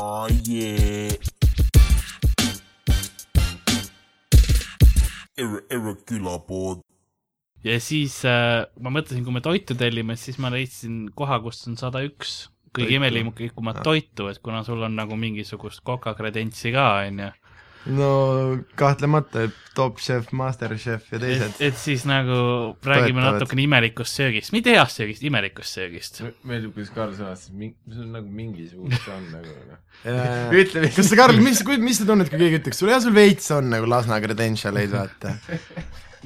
oh, yeah. Ere, Ere külapood. ja siis äh, ma mõtlesin, kui me toitu tellime, siis ma leidsin koha, kus on sada üks kõige imelikumat toitu, et kuna sul on nagu mingisugust kokakredentsi ka, onju. No kahtlemata Top Chef, Masterchef ja et teised., et siis nagu räägime Toetavad. natukene imelikust söögist, mitte heast söögist, imelikust söögist. meeldib, kuidas Karl sõnastas, see on nagu mingisugust on nagu noh. Ütle, kas sa, Karl, mis, mis sa tunned, kui keegi ütleks sulle, jah, sul veits on nagu Lasna credentialeid, vaata.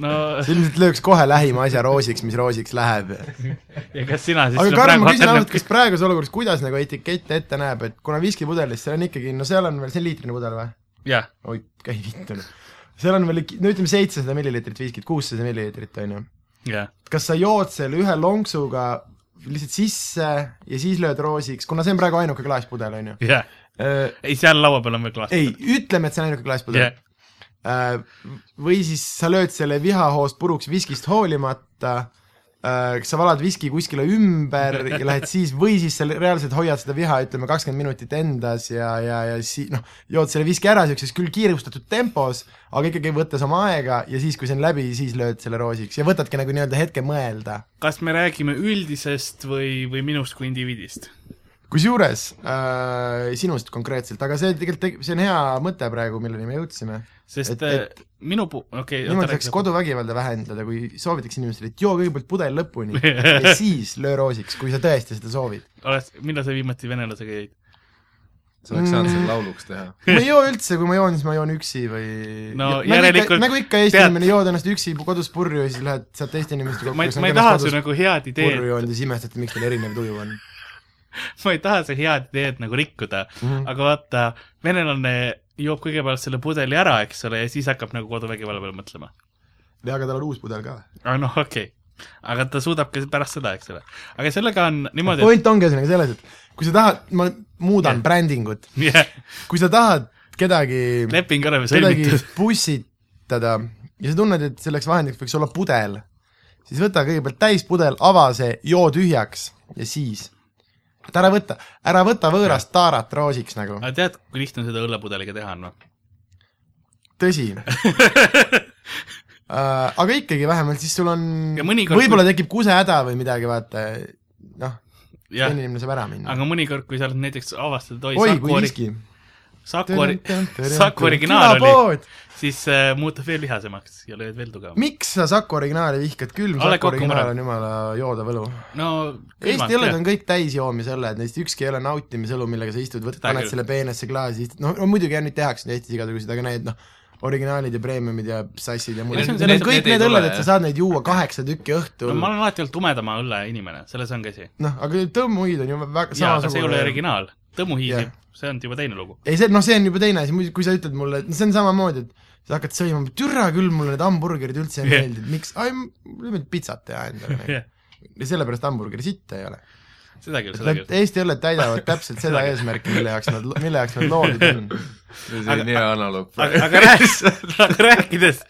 no sa ilmselt lööks kohe lähima asja roosiks, mis roosiks läheb. ja kas sina siis aga Karl, ma küsin ausalt, vaatad kas praeguses olukorras, kuidas nagu etikett ette näeb, et kuna viskipudelis, seal on ikkagi, no seal on veel, see on liitrine pudel või? jah, oi, käi vittu. seal on veel, no ütleme seitsesada milliliitrit viskit, kuussada milliliitrit, on ju. jah, kas sa jood selle ühe lonksuga lihtsalt sisse ja siis lööd roosiks, kuna see on praegu ainuke klaaspudel, on ju. jah. ei, seal laua peal on veel klaas. ei, ütleme, et see on ainuke klaaspudel jah, Äh, või siis sa lööd selle vihahoost puruks viskist hoolimata, kas sa valad viski kuskile ümber ja lähed siis, või siis sa reaalselt hoiad seda viha, ütleme kakskümmend minutit endas ja, ja, ja siis noh, jood selle viski ära niisuguses küll kiirustatud tempos, aga ikkagi võttes oma aega ja siis, kui see on läbi, siis lööd selle roosiks ja võtadki nagu nii-öelda hetke mõelda. kas me räägime üldisest või, või minust kui indiviidist? Kusjuures äh, sinust konkreetselt, aga see tegelikult, see on hea mõte praegu, milleni me jõudsime sest Et- et, et minu pu-, okei niimoodi saaks koduvägivalda vähendada, kui soovitaks inimestele, et joo kõigepealt pudel lõpuni ja siis löö roosiks, kui sa tõesti seda soovid. oled, millal sa viimati venelasega jõid? sa oleks saanud selle lauluks teha. ma ei joo üldse, kui ma joon, siis ma joon üksi või No Ja nagu järelikult- nagu ikka Eesti tead- inimene, jood ennast üksi kodus purju ja siis lähed, saad teiste inimestega ma ei, ma ei taha su nagu head ideed, purju joonud ja siis imestad, miks teil erinev tuju on ma ei taha su head ideed nagu rikkuda mm. -hmm. aga vaata, venelane joob kõigepealt selle pudeli ära, eks ole, ja siis hakkab nagu koduvägivalla peale mõtlema. ja aga tal on uus pudel ka. aga noh, okei okay.. aga ta suudab ka pärast seda, eks ole. aga sellega on niimoodi, point ongi ühesõnaga selles, et kui sa tahad, ma muudan yeah. brändingut, yeah, kui sa tahad kedagi leping oleme sõlmitud. pussitada ja sa tunned, et selleks vahendiks võiks olla pudel, siis võta kõigepealt täispudel, ava see, joo tühjaks ja siis. Et ära võta, ära võta võõrast taarat roosiks nagu, aga tead, kui lihtne seda õllepudeliga teha on või? tõsi Uh, aga ikkagi vähemalt siis sul on võib-olla tekib kusehäda või midagi, vaata, noh, teine inimene saab ära minna. aga mõnikord, kui sa oled näiteks avastad, oi, oi, kui riski. Saku ori-, Saku originaal oli, siis äh, muutub veel vihasemaks ja lööd veel tugevamalt. miks sa Saku originaali vihkad, külm? Saku on originaal on jumala joodavõlu. no Eesti õlled on kõik täisjoomisõlled, neist ükski ei ole nautimisõlu, millega sa istud, võtad, paned küll. selle peenesse klaasi, istud, no, no muidugi jah, nüüd tehakse neid Eestis igasuguseid, aga need noh, originaalid ja premiumid ja sassid ja muud, on need, need kõik need need õlled, et sa saad neid juua kaheksa tükki no õhtul ma no,, olen alati olnud tumedama õlle inimene, selles ongi asi. noh, aga tõmmuhiid on ju väga aga see ei ole samasugune originaal. tõmmuhiisi Jah., see on juba teine lugu. ei see, noh, see on juba teine asi, kui sa ütled mulle, see on samamoodi, et sa hakkad sõimama, türa küll, mulle need hamburgerid üldse ei Jah. meeldi, et miks, ai, mulle meeldib pitsat teha endale. jah, ja sellepärast hamburgeri sitta ei ole. seda küll, seda küll. Eesti õlled täidavad täpselt seda eesmärki, mille jaoks nad, mille jaoks nad loodud on. see oli nii hea analoog. aga, aga rääkides, aga rääkides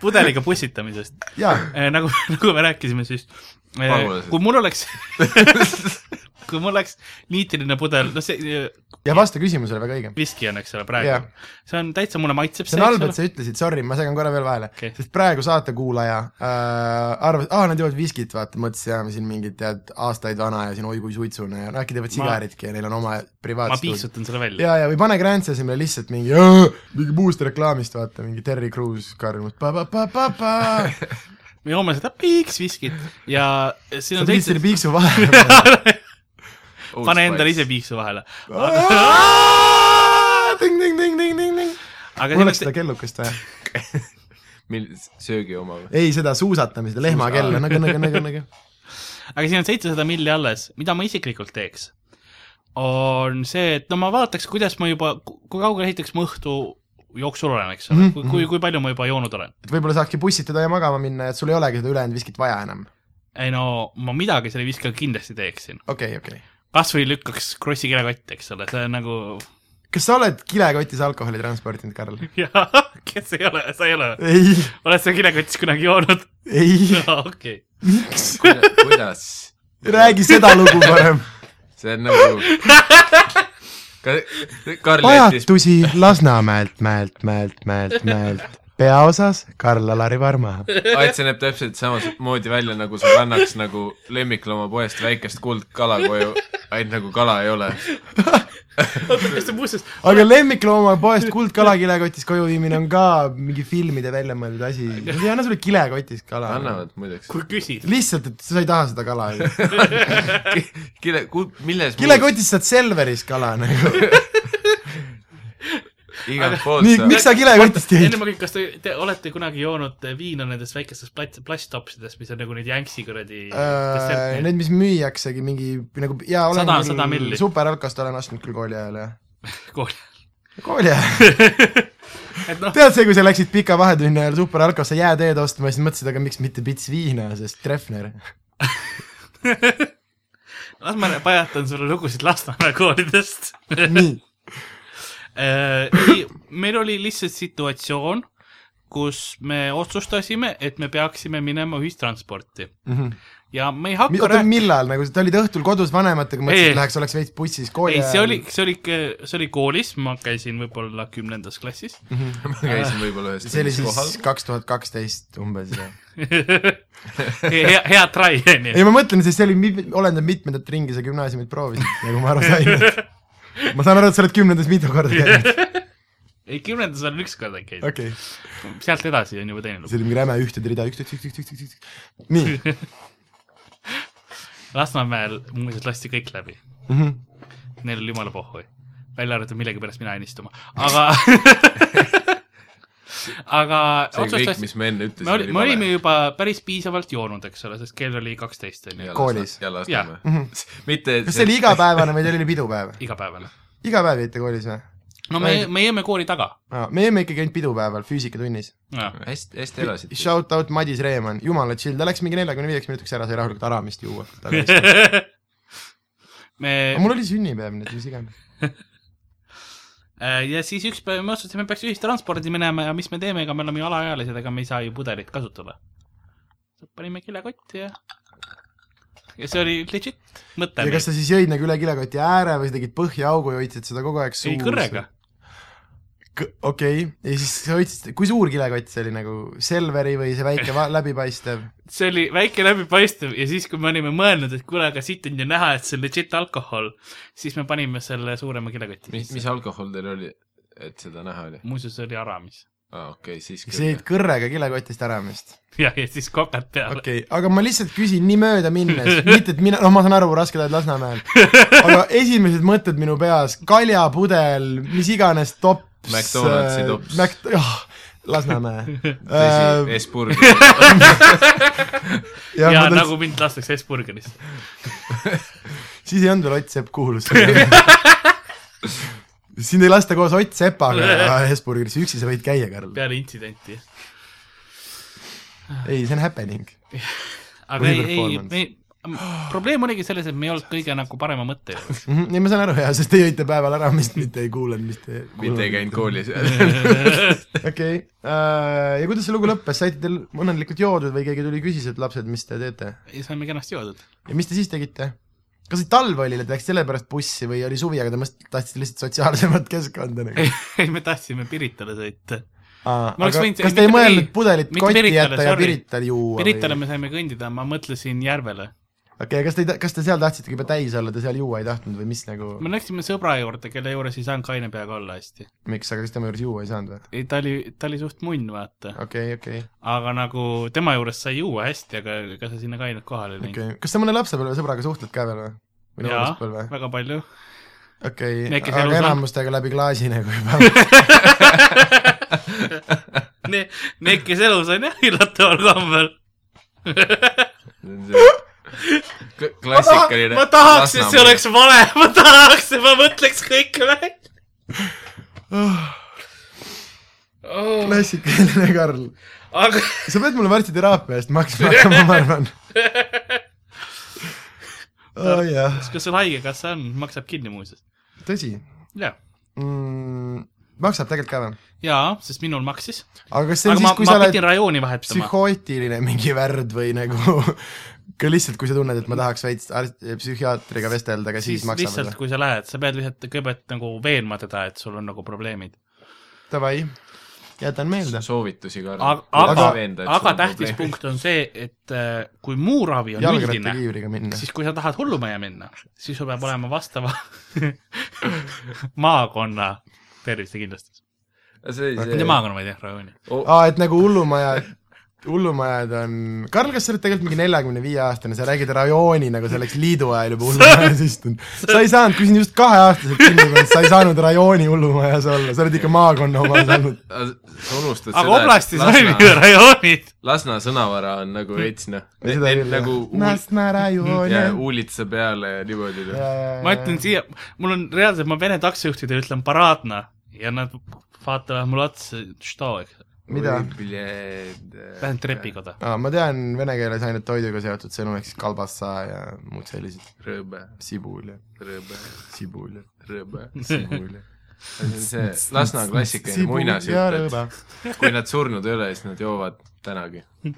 pudeliga pussitamisest, jaa, nagu, nagu me rääkisime, siis eh. Kui mul oleks kui mul oleks liitriline pudel, no see ja vasta küsimusele väga õige. viski on, eks ole, praegu Jah. see on täitsa, mulle maitseb see on halb, et sa ütlesid, sorry, ma segan korra veel vahele okay., sest praegu saatekuulaja äh, arvas, aa, nad joovad viskit, vaata, mõtlesin, jaa, siin mingid tead aastaid vana ja siin oi kui suitsune ja no äkki teevad Ma- sigaritki ja neil on oma ma privaatstuudio. piiksutan selle välja. ja, ja või pane Grand asemele lihtsalt mingi, mingi muust reklaamist, vaata, mingi Terry Crews karjub pa-pa-pa-pa-pa. Me joome seda piiks viskit ja siin sa on pidid seitse piiksu vahele pane endale ise piiksu vahele. ting-ting-ting-ting-ting-ting. aga mul siin oleks on seda kellukest vaja. mil-, söögi oma või? ei, seda suusatamist, lehmakella, nagu, nagu, nagu, nagu. aga siin on seitsesada milli alles, mida ma isiklikult teeks, on see, et no ma vaataks, kuidas ma juba, kui kaugele ehitaks ma õhtu jooksul olen, eks ole Mhm, mm, -hmm. kui, kui, kui palju ma juba joonud olen. et võib-olla saakski bussitada ja magama minna, et sul ei olegi seda ülejäänud viskit vaja enam. ei no ma midagi selle viskiga kindlasti teeksin. okei, okei. kas või lükkaks krossi kilekotti, eks ole, see on nagu kas sa oled kilekotis alkoholi transportinud, Karl? jaa, kes ei ole, sa ei ole, ei, oled sa kilekotis kunagi joonud? ei, okei. miks? kuidas? räägi seda lugu parem. see on nagu, pajatusi Lasnamäelt, mäelt, mäelt, mäelt, mäelt. peaosas Karl-Alari Varma. Ait, see näeb täpselt samamoodi välja, nagu sa kannaks nagu lemmikloomapoest väikest kuldkala koju, ainult nagu kala ei ole. Kas te muuseas, aga lemmiklooma poest kuldkala kilekotis koju viimine on ka mingi filmide välja mõeldud asi. Nad ei anna sulle kilekotis kala. annavad muideks. kui küsid, lihtsalt, et sa ei taha seda kala. kile, milles kilekotis saad Selveris kala nagu. igalt poolt miks sa kilekotist enne jäid? ma kõik, kas te, te olete kunagi joonud viina nendest väikestest plast, plasttopsidest, mis on nagu need Yanksi kuradi Äh, Need, mis müüaksegi mingi nagu jaa, olen Sada- sada milli. superalkost olen ostnud küll kooli ajal jah. kooli, kooli ajal. et noh, tead see, kui sa läksid pika vahetunni ajal superalkosse jääteed ostma, siis mõtlesid, aga miks mitte pits viina, sest Treffner. las ma pajatan sulle lugusid Lasnamäe koolidest nii, ei, meil oli lihtsalt situatsioon, kus me otsustasime, et me peaksime minema ühistransporti ja me ei hakka oota, millal nagu, te olid õhtul kodus vanematega, mõtlesid, et läheks, oleks veits bussis kooli ei, see oli, see oli, see oli koolis, ma käisin võib-olla kümnendas klassis ma käisin võib-olla ühes see oli siis. kaks tuhat kaksteist umbes jah. hea, hea try, onju. ei, ma mõtlen, sest see oli mit-, oleneb mitmendat ringi sa gümnaasiumit proovisid, nagu ma aru sain. ma saan aru, et sa oled kümnendas mitu korda käinud, ei, kümnendas olen üks kord äkki käinud, okay.. sealt edasi on juba teine lugu. see oli mingi räme ühtede rida, üks, üks, üks, üks, üks, üks, üks, nii Lasnamäel muuseas lasti kõik läbi, mm. -hmm. neil oli jumala pohhui, välja arvatud millegipärast mina jäin istuma, aga aga see kõik, otsustas, mis me enne ütlesime, me oli, me olime juba päris piisavalt joonud, eks ole, sest kell oli kaksteist onju, Koolis. ja Lasnamäe Mhm. mitte kas see oli igapäevane või teil oli pidupäev? igapäevane. iga päev jäite koolis või? no me, me jäime kooli taga. me jäime ikkagi ainult pidupäeval füüsikatunnis. hästi, hästi elasid. Shout out Madis Reeman, jumala chill, ta läks mingi neljakümne viieks minutiks ära, sai rahulikult Aramist juua. me mul oli sünnipäev, nii et mis iganes. Äh, ja siis üks päev me otsustasime, peaks ühistranspordi minema ja mis me teeme, ega me oleme ju alaealised, ega me ei saa ju pudelit kasutada. panime kilekotti ja, ja see oli legit mõte ja. kas sa siis jõid nagu üle kilekoti ääre või sa tegid põhjaaugu ja hoidsid seda kogu aeg suus? ei, kõrrega. Okei okay., ja siis sa hoidsid, kui suur kilekott see oli nagu Selveri või see väike läbipaistev? see oli väike läbipaistev ja siis, kui me olime mõelnud, et kuule, aga siit on ju näha, et see on legit alkohol, siis me panime selle suurema kilekotti mis, mis alkohol teil oli, et seda näha oli? muuseas oli Aramis. aa, okei, siis sa jõid kõrrega kilekotist ära vist? ja, ja siis koped peale okei okay., aga ma lihtsalt küsin nii mööda minnes, mitte et mina, noh, ma saan aru, raske oled Lasnamäel, aga esimesed mõtted minu peas, kaljapudel, mis iganes tops. McDonaldsi tops. Mac-, jah, Lasnamäe. tõsi, Esburg. ja, ja mõtlen, nagu mind lastakse Hesburgerist. siis ei olnud veel Ott Sepp kuulus. sind ei lasta koos Ott Sepaga Hesburgeris, üksi sa võid käia, Karl. peale intsidenti. ei, see on happening. aga ei, ei, performance. me, probleem oligi selles, et me ei olnud kõige nagu parema mõtte juures. ei, ma saan aru jaa, sest te jõite päeval ära, mis mitte ei kuulanud, mis te mitte ei käinud. koolis. okei, ja kuidas see lugu lõppes, saite teil õnnelikult joodud või keegi tuli küsis, et lapsed, mis te teete? ja saime kenasti joodud. ja mis te siis tegite? kas see talv oli, et läks sellepärast bussi või oli suvi, aga te tahtsite lihtsalt sotsiaalsemat keskkonda nagu? ei, me tahtsime Piritale sõita. Aa, aga võinud- kas te ei mõelnud ei, pudelit kotti jätta ja. Pirital juua Piritale või? me saime kõndida, ma mõtlesin järvele. okei, kas te kas te seal tahtsite juba täis olla, te seal juua ei tahtnud või mis nagu, me läksime sõbra juurde, kelle juures ei saanud kaine peaga olla hästi. miks, aga kas tema juures juua ei saanud või? ei, ta oli, ta oli suht munn, vaata. okei, okei, aga nagu tema juures sai juua hästi, aga ega sa sinna kainelt kohale ei läinud. okei, kas sa mõne lapsepõlvesõbraga suhtled ka veel või? jaa, väga palju. okei kes aga enamustega läbi klaasi nagu juba. Need, need, kes elus on jah, üllataval kombel. klassikaline. ma tahaks, et see oleks vale, ma tahaks, et ma mõtleks kõike välja oh,. klassikaline Karl. aga sa pead mulle varsti teraapia eest maksma hakkama, ma arvan. oh jah, kas sul haigekassa on, maksab kinni muuseas? tõsi jaa, mm,. maksab tegelikult ka või? jaa, sest minul maksis. aga kas see on aga siis kui ma sa oled pidin rajooni vahetama. psühhootiline mingi värd või nagu ka lihtsalt, kui sa tunned, et ma tahaks veits psühhiaatriga vestelda, aga siis, siis siis lihtsalt, maksab. kui sa lähed, sa pead lihtsalt kõigepealt nagu veenma teda, et sul on nagu probleemid. Davai, jätan meelde. soovitusi ka. aga, aga, aga tähtis. punkt on see, et äh, kui muu ravi on üldine, siis kui sa tahad hullumajja minna, siis sul peab olema vastava maakonna tervisekindlustus. mitte maakonna, vaid jah, rajooni. aa, et nagu hullumaja, hullumajad on, Karl, kas sa oled tegelikult mingi neljakümne viie aastane, sa räägid rajooni nagu see oleks liidu ajal juba hullumajas istunud. sa ei saanud, kui sind just kaheaastaselt kinni panid, sa ei saanud rajooni hullumajas olla, sa oled ikka maakonna omas olnud. sa unustad aga oblastis et olid ju rajoonid. Lasna sõnavara on nagu veits noh, seda nagu Lasna rajoon ja jah. uulitsa peale ja niimoodi noh. ma ütlen siia, mul on reaalselt, ma vene taksojuhtidele ütlen paradna ja nad vaatavad mulle otsa, što, eks. mida? Lähen trepikoda. aa, ma tean vene keeles ainult toiduga seotud sõnu, ehk siis kalbassa ja muud sellised, rõõbe, sibul ja rõõbe, sibul ja rõõbe. sibul ja see Lasna klassikaline muinasjutt, et kui nad surnud ei ole, siis nad joovad tänagi.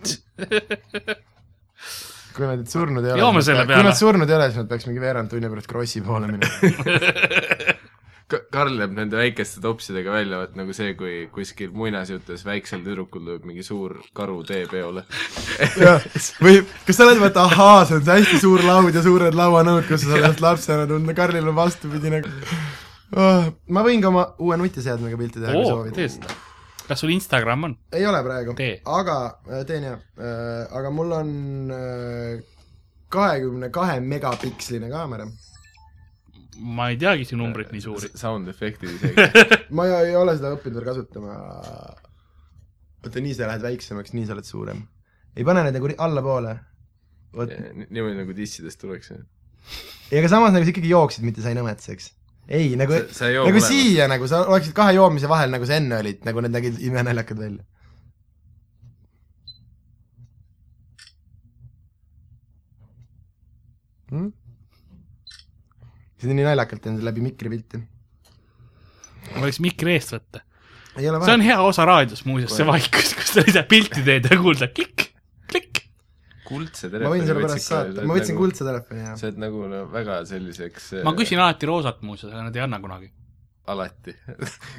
kui nad surnud ei ole, kui nad surnud ei ole, siis nad peaks mingi veerand tunni pärast Krossi poole minema. Karl jääb nende väikeste topsidega välja, vot nagu see, kui kuskil muinasjutes väiksel tüdrukul tuleb mingi suur karu teepeole. jah, või kas sa oled vaata, ahaa, see on see hästi suur laud ja suured lauanõud, kus sa saad lapsena tunda, Karlil on vastupidi nagu oh,. ma võin ka oma uue nutiseadmega pilti teha, kui oo, soovid tee. seda. kas sul Instagram on? ei ole praegu Tee., aga äh, teen jah, aga mul on kahekümne kahe megapiksline kaamera. Ma ei teagi su numbreid nii suuri. Sound efektid isegi. ma ei, ei ole seda õppinud veel kasutama. vaata, nii sa lähed väiksemaks, nii sa oled suurem. ei pane need nagu allapoole. vot, niimoodi nagu dissidest tuleks. ja aga samas nagu sa ikkagi jooksid, mitte sa ei nõmetseks. ei, nagu, ei nagu mõlemat. siia nagu sa oleksid kahe joomise vahel, nagu sa enne olid, nagu need nägid imenaljakad välja. Hmm? Seda nii naljakalt teen läbi mikri pilti. võiks mikri eest võtta. ei ole see on hea osa raadios muuseas, see vaikus, kus sa ise pilti teed ja kuulda klikk, klikk. kuldse ma telefoni võin sulle pärast saata, ma võtsin. kuldse telefoni ja sa oled nagu no, väga selliseks ma küsin alati roosat muuseas, aga nad ei anna kunagi. alati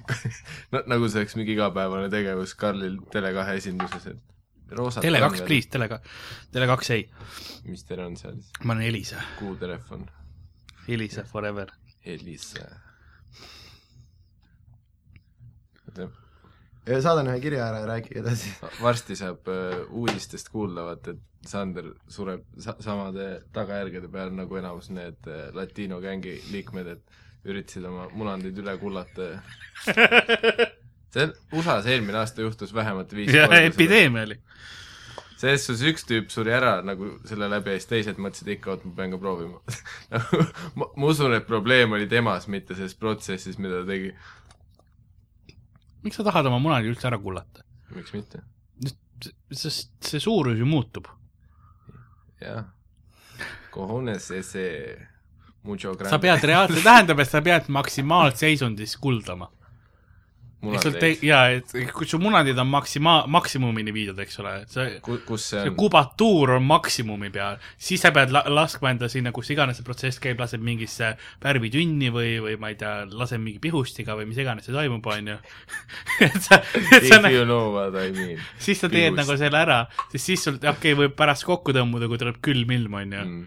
no,. nagu see oleks mingi igapäevane tegevus Karlil Tele2 esinduses, et roosat Tele2, please, Tele2, Tele2 ei, mis teil on seal siis? ma olen Elisa, kuutelefon, Elisa forever. Elisa. saadan ühe kirja ära ja rääkige edasi. varsti saab äh, uudistest kuulda, vaata, et Sander sureb sa samade tagajärgede peal nagu enamus need äh, latiino gängi liikmed, et üritasid oma munandeid üle kullata ja see USA-s eelmine aasta juhtus vähemalt viis korda. epideemia oli. Selles suhtes üks tüüp suri ära nagu selle läbi ja siis teised mõtlesid ikka, et ma pean ka proovima nagu,. ma, ma usun, et probleem oli temas, mitte selles protsessis, mida ta tegi. miks sa tahad oma munadi üldse ära kullata? miks mitte? sest see suurus ju muutub. jah. Cojones ese mucho grande. sa pead reaalselt, tähendab, et sa pead maksimaalseisundis kuldama. Sul te-, jaa, et kui su munadid on maksima-, maksimumini viidud, eks ole, et see kus see on? kubatuur on maksimumi peal, siis sa pead la laskma enda sinna, kus iganes see protsess käib, laseb mingisse värvitünni või, või ma ei tea, laseb mingi pihustiga või mis iganes see toimub, onju. et sa, et sa If you know what I mean siis sa teed pihust. nagu selle ära, siis siis sul, okei okay,, võib pärast kokku tõmbuda, kui tuleb külm ilm, onju. mm..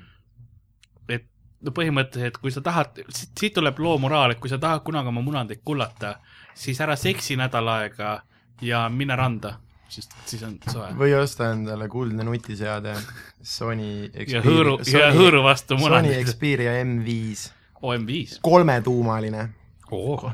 et no põhimõtteliselt, kui sa tahad, siit tuleb loo moraal, et kui sa tahad kunagi oma munadeid kullata, siis ära seksi nädal aega ja mine randa, sest siis on soe. või osta endale kuldne nutiseade Sony ja hõõru, ja hõõru vastu Sony munadid. Xperia M5 OM5. kolmetuumaline. oo,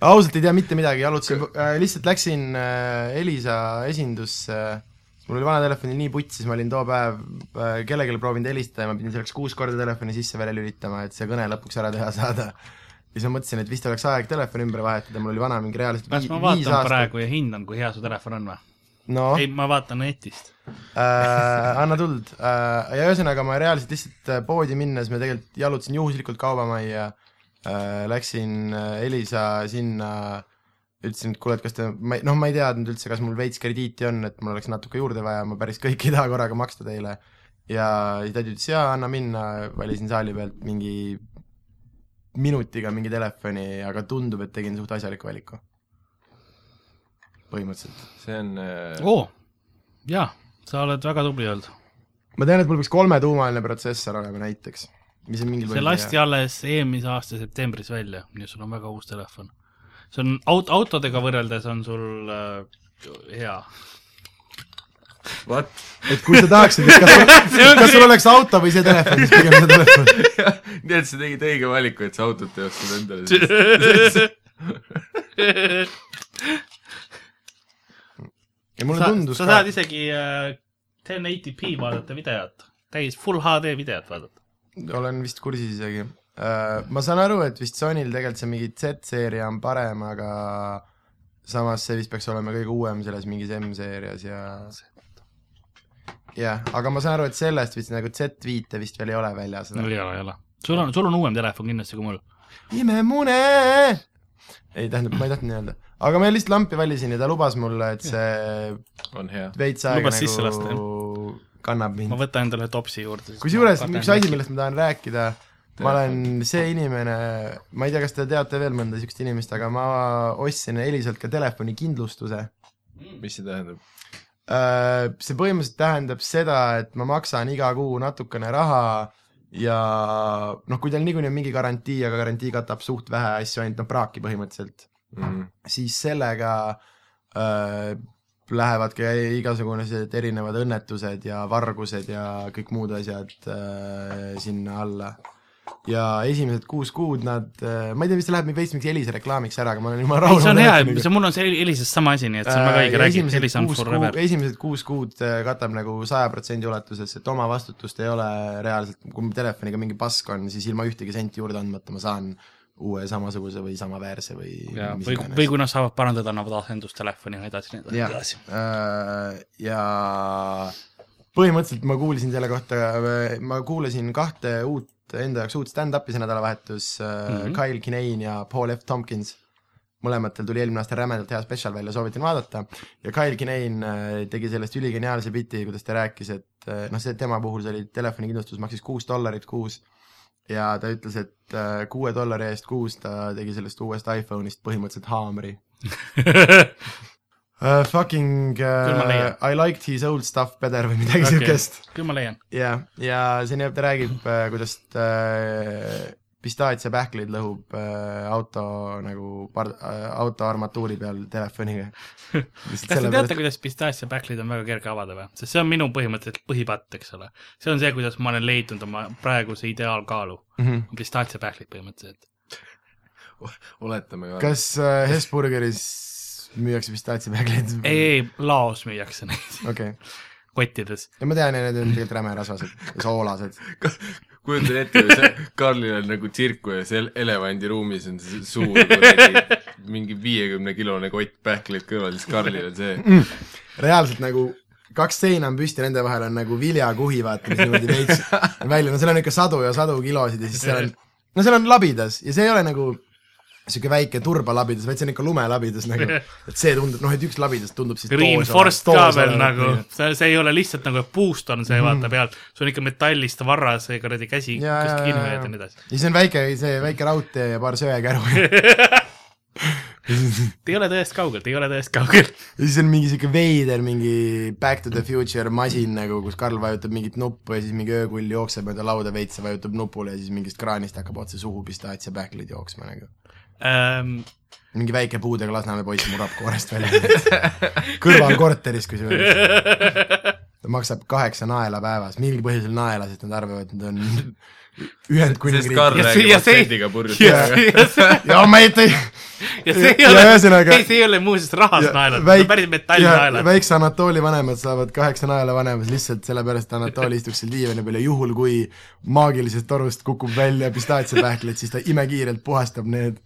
ausalt ei tea mitte midagi, jalutasin äh,, lihtsalt läksin äh, Elisa esindusse äh,, mul oli vana telefonil nii putsis, ma olin too päev äh, kellelegi proovinud helistada ja ma pidin selleks kuus korda telefoni sisse välja lülitama, et see kõne lõpuks ära teha saada. Ja siis ma mõtlesin, et vist oleks aeg telefon ümber vahetada, mul oli vana mingi reaalselt kas ma vaatan aastat. praegu ja hindan, kui hea su telefon on või? noh, ei, ma vaatan netist. äh, anna tuld äh, ja ühesõnaga ma reaalselt lihtsalt äh, poodi minnes ma tegelikult jalutasin juhuslikult kaubamajja äh,, läksin äh, Elisa sinna, ütlesin, et kuule, et kas te, ma ei, noh, ma ei teadnud üldse, kas mul veits krediiti on, et mul oleks natuke juurde vaja, ma päris kõike ei taha korraga maksta teile. ja siis tädi ütles jaa, anna minna, valisin saali pealt mingi minutiga mingi telefoni, aga tundub, et tegin suht asjaliku valiku. põhimõtteliselt. see on äh, oo oh,, jaa, sa oled väga tubli olnud. ma tean, et mul peaks kolmetuumaline protsessor olema näiteks, mis on mingil see lasti alles eelmise aasta septembris välja, nii et sul on väga uus telefon. see on aut-, autodega võrreldes on sul äh, hea. What? et kui sa tahaksid, et kas, kas sul oleks auto või see telefon, siis pigem see telefon. nii et sa tegid õige valiku, et sa autot ei ostnud endale siis. ja mulle sa, tundus sa ka saad isegi äh, 1080p vaadata videot, täis full HD videot vaadata. olen vist kursis isegi uh,. ma saan aru, et vist Sonyl tegelikult see mingi Z-seeria on parem, aga samas see vist peaks olema kõige uuem selles mingis M-seerias ja jah, aga ma saan aru, et sellest vist nagu Z5-e vist veel ei ole väljas. no ei ole, ei ole. sul on, sul on uuem telefon kindlasti kui mul. imemune! ei, tähendab, ma ei tahtnud nii öelda. aga ma lihtsalt lampi valisin ja ta lubas mulle, et see on hea. veits aega Lubas sisse lasta, nagu kannab mind ma võtan endale topsi juurde. kusjuures üks asi, millest ma tahan rääkida, ma olen see inimene, ma ei tea, kas te teate veel mõnda niisugust inimest, aga ma ostsin Elisalt ka telefonikindlustuse. mis see tähendab? Äh, see põhimõtteliselt tähendab seda, et ma maksan iga kuu natukene raha ja noh, kui teil niikuinii on mingi garantii, aga garantii katab suht vähe asju, ainult noh, praaki põhimõtteliselt Mm. siis sellega äh, lähevad ka igasugused erinevad õnnetused ja vargused ja kõik muud asjad äh, sinna alla. Ja esimesed kuus kuud nad äh,, ma ei tea, see läheb veits mingiks Elisa reklaamiks ära, aga ma olen jumala rahul. see on hea, see mul on see Elisast sama asi, nii et see on väga õige, räägi, Elisa on forever. esimesed kuus kuud äh, katab nagu saja protsendi ulatuses, et oma vastutust ei ole reaalselt, kui telefoniga mingi pask on, siis ilma ühtegi senti juurde andmata ma saan uue samasuguse või samaväärse või ja, mis või, või kui nad saavad parandada, annavad asendustelefoni ja edasi, nii edasi. Äh, ja põhimõtteliselt ma kuulsin selle kohta, ma kuulasin kahte uut, enda jaoks uut stand-up'i see nädalavahetus mm. -hmm. Kyle Kinane ja Paul F Tompkins. mõlematel tuli eelmine aasta rämedalt hea spetsial välja, soovitan vaadata. ja Kyle Kinane äh, tegi sellest üligeniaalse biti, kuidas ta rääkis, et äh, noh, see tema puhul see oli telefonikindlustus maksis kuus dollarit kuus ja ta ütles, et kuue dollari eest kuus ta tegi sellest uuest iPhone'ist põhimõtteliselt haamri uh, fucking uh. I liked his old stuff better või midagi Okei. siukest okay. küll ma leian. ja, ja siin ta räägib uh, kuidas uh, pistaatiapähklid lõhub uh, auto nagu par- uh, auto armatuuri peal telefoniga kas te teate, kuidas pistaasiapähklid on väga kerge avada või? sest see on minu põhimõtteliselt põhipatt, eks ole. see on see, kuidas ma olen leidnud oma praeguse ideaalkaalu. mm -hmm. pistaasiapähklid põhimõtteliselt. oletame ka. kas uh, Hesburgeris müüakse pistaatiapähkleid ei, ei, laos müüakse neid okei okay., kottides. ja ma tean, et need on tegelikult räme rasvased ja soolased kujutan ette, Karlil on nagu tsirku ja seal elevandiruumis on see suur kuradi mingi viiekümne kilone kott pähkleid kõrval, siis Karlil on see reaalselt nagu kaks seina on püsti, nende vahel on nagu viljakuhi, vaata, mis niimoodi veits välja, no seal on ikka sadu ja sadu kilosid ja siis seal on, no seal on labidas ja see ei ole nagu sihuke väike turbalabidas, vaid see on ikka lumelabidas nagu, et see tundub, noh, et üks labidas tundub siis Reinforced ka veel nagu, see, see ei ole lihtsalt nagu, et puust on see vaata pealt, see on ikka metallist varras, see kuradi käsi Ja, ja, kuskil kinni ja, ja. hoiad ja nii edasi. ja siis on väike, see väike raudtee ja paar söekäru ei ole tõest kaugel, ei ole tõest kaugel. ja siis on mingi sihuke veider mingi Back to the Future masin nagu, kus Karl vajutab mingit nuppu ja siis mingi öökull jookseb mööda lauda veits ja vajutab nupule ja siis mingist kraanist hakkab otse suhu pistaatiapähklid jooksma nagu. Ähm, mingi väike puudega Lasnamäe poiss murrab koorest välja. kõrvalkorteris kusjuures. ta maksab kaheksa naela päevas, mingil põhjusel naela, sest nad arvavad, et nad on sest Ühendkuningriik. Karl Ja see- räägib aktsendiga purjus ja ma ei tei-, ja see ei ole, ühesõnaga- ei, see ei ole muuseas rahas naelad, see on päris metallnaelad. väikse Anatooli vanemad saavad kaheksa naela vanemas lihtsalt sellepärast, et Anatooli istuks seal diivani peal ja juhul, kui maagilisest torust kukub välja pistaatiapähklid, siis ta imekiirelt puhastab need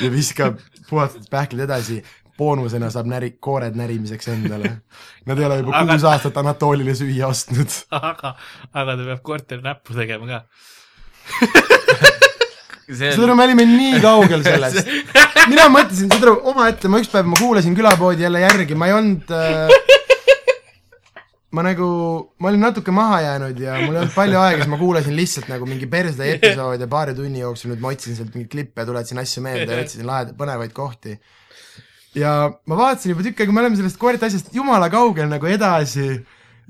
ja viskab puhastatud pähklid edasi. boonusena saab näri-, koored närimiseks endale. Nad ei ole juba Aga- kuus aastat Anatoolile süüa ostnud. aga, aga ta peab korteri näppu tegema ka. see on, me olime nii kaugel sellest. mina mõtlesin, aru, omaette, ma üks päev, ma kuulasin külapoodi jälle järgi, ma ei olnud äh, ma nagu, ma olin natuke maha jäänud ja mul ei olnud palju aega, siis ma kuulasin lihtsalt nagu mingi persda episoode paari tunni jooksul, nüüd ma otsin sealt mingeid klippe tuletasin asju meelde ja otsisin lahedaid põnevaid kohti. ja ma vaatasin juba tükk aega, me oleme sellest koerte asjast jumala kaugel nagu edasi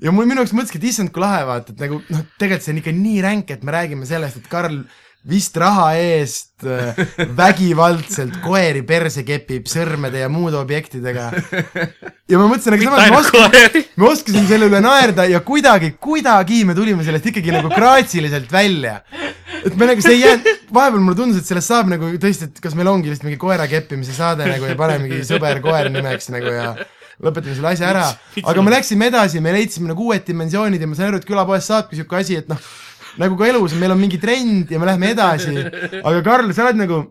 ja mul minu jaoks mõtleski, et issand, kui lahe vaata, et nagu noh, tegelikult see on ikka nii ränk, et me räägime sellest, et Karl vist raha eest äh, vägivaldselt koeri perse kepib sõrmede ja muude objektidega. ja ma mõtlesin, aga samas ma koeri. me oskasime selle üle naerda ja kuidagi, kuidagi me tulime sellest ikkagi nagu graatsiliselt välja. et me nagu, see ei jäänud, vahepeal mulle tundus, et sellest saab nagu tõesti, et kas meil ongi lihtsalt mingi koera keppimise saade nagu ja paneme mingi sõber koer nimeks nagu ja lõpetame selle asja ära. aga me läksime edasi, me leidsime nagu uued dimensioonid ja ma sain aru, et külapoes saabki siuke asi, et noh, nagu ka elus, meil on mingi trend ja me lähme edasi, aga Karl, sa oled nagu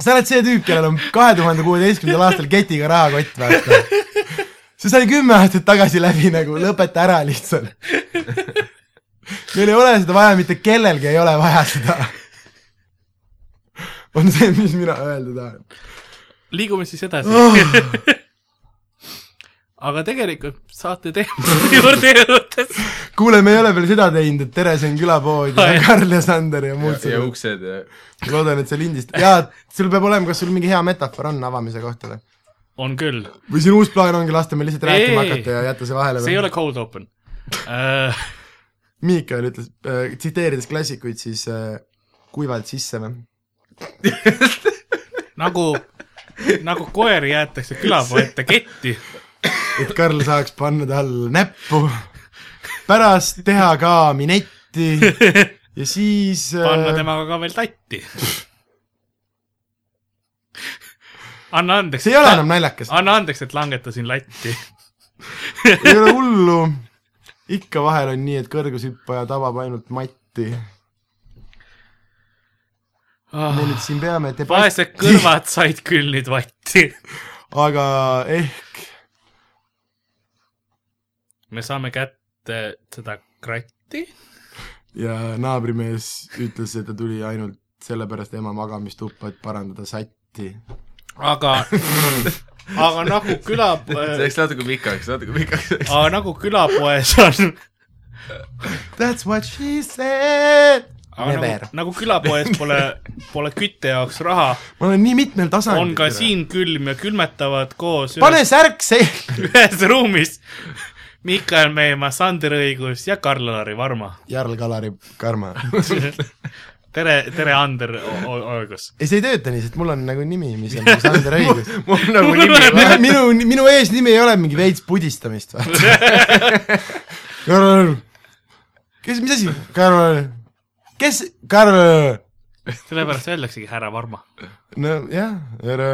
sa oled see tüüp, kellel on kahe tuhande kuueteistkümnendal aastal ketiga rahakott, vaata. see sai kümme aastat tagasi läbi nagu, lõpeta ära lihtsalt. meil ei ole seda vaja, mitte kellelgi ei ole vaja seda. on see, mis mina öelda tahan. liigume siis edasi Oh. Aga tegelikult saate teema juurde jõudes. kuule, me ei ole veel seda teinud, et Teres on külapood ja. Karl ja Sander ja muud ja, uksed ja loodan, et see lindistab. jaa, sul peab olema, kas sul mingi hea metafoor on avamise kohta või? on küll, või sinu uus plaan ongi lasta meil lihtsalt rääkima Ei. hakata ja jätta see vahele see ei ole cold open uh. Miikael ütles äh,, tsiteerides klassikuid, siis äh, kuivalt sisse või? nagu, nagu koer jäetakse külapuu ette ketti, et Karl saaks panna talle näppu, pärast teha ka minetti ja siis panna äh, temaga ka veel tatti. anna andeks. see ei ole enam naljakas, anna andeks, et langetasin latti. ei ole hullu, ikka vahel on nii, et kõrgushüppaja tabab ainult matti. me nüüd siin peame Ah. vaesed debatti, kõrvad said küll nüüd vatti. aga ehk me saame kätte seda kratti. ja naabrimees ütles, et ta tuli ainult sellepärast ema magamistuppa, et parandada satti. aga, aga nagu küla, see läks natuke pikaks, natuke pikaks aga nagu külapoes on, That's what she said. aga Never nagu,. nagu külapoes pole, pole kütte jaoks raha, ma olen nii mitmel tasandil. on ka. siin külm ja külmetavad koos pane ühes, särk see. ühes ruumis Mikael Meemaa, Sander Õigus ja Karl-Lari Varma. Jarl Kalari Karma. tere, tere, Ander Õigus. ei, see ei tööta nii, sest mul on nagu nimi, mis on nagu Sander Õigus. mul nagu nimi minu, minu, eesnimi ei ole mingi veits pudistamist, vaata. Karl, kes, mis asi? Karl, kes, Karl, sellepärast öeldaksegi härra Varma. nojah, ära.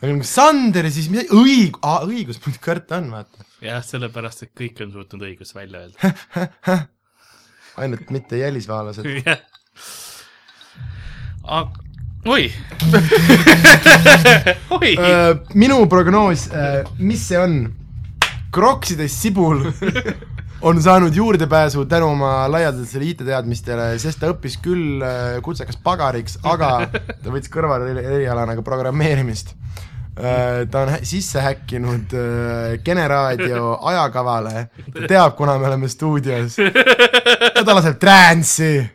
Aga nagu Sander ja siis mis, õig-, õigus muidugi kõrt on, vaata. jah, sellepärast, et kõik on suutnud õigus välja öelda. ainult mitte jälisvaalased. aga, oi. oi. Äh, minu prognoos, mis see on? Kroksidest Sibul on saanud juurdepääsu tänu oma laialdasele IT-teadmistele, sest ta õppis küll äh, kutsekas pagariks, aga ta võttis kõrvale erialana ka programmeerimist. Ta on sisse häkkinud äh, Kene raadio ajakavale, ta teab, kuna me oleme stuudios. Ja ta laseb trance'i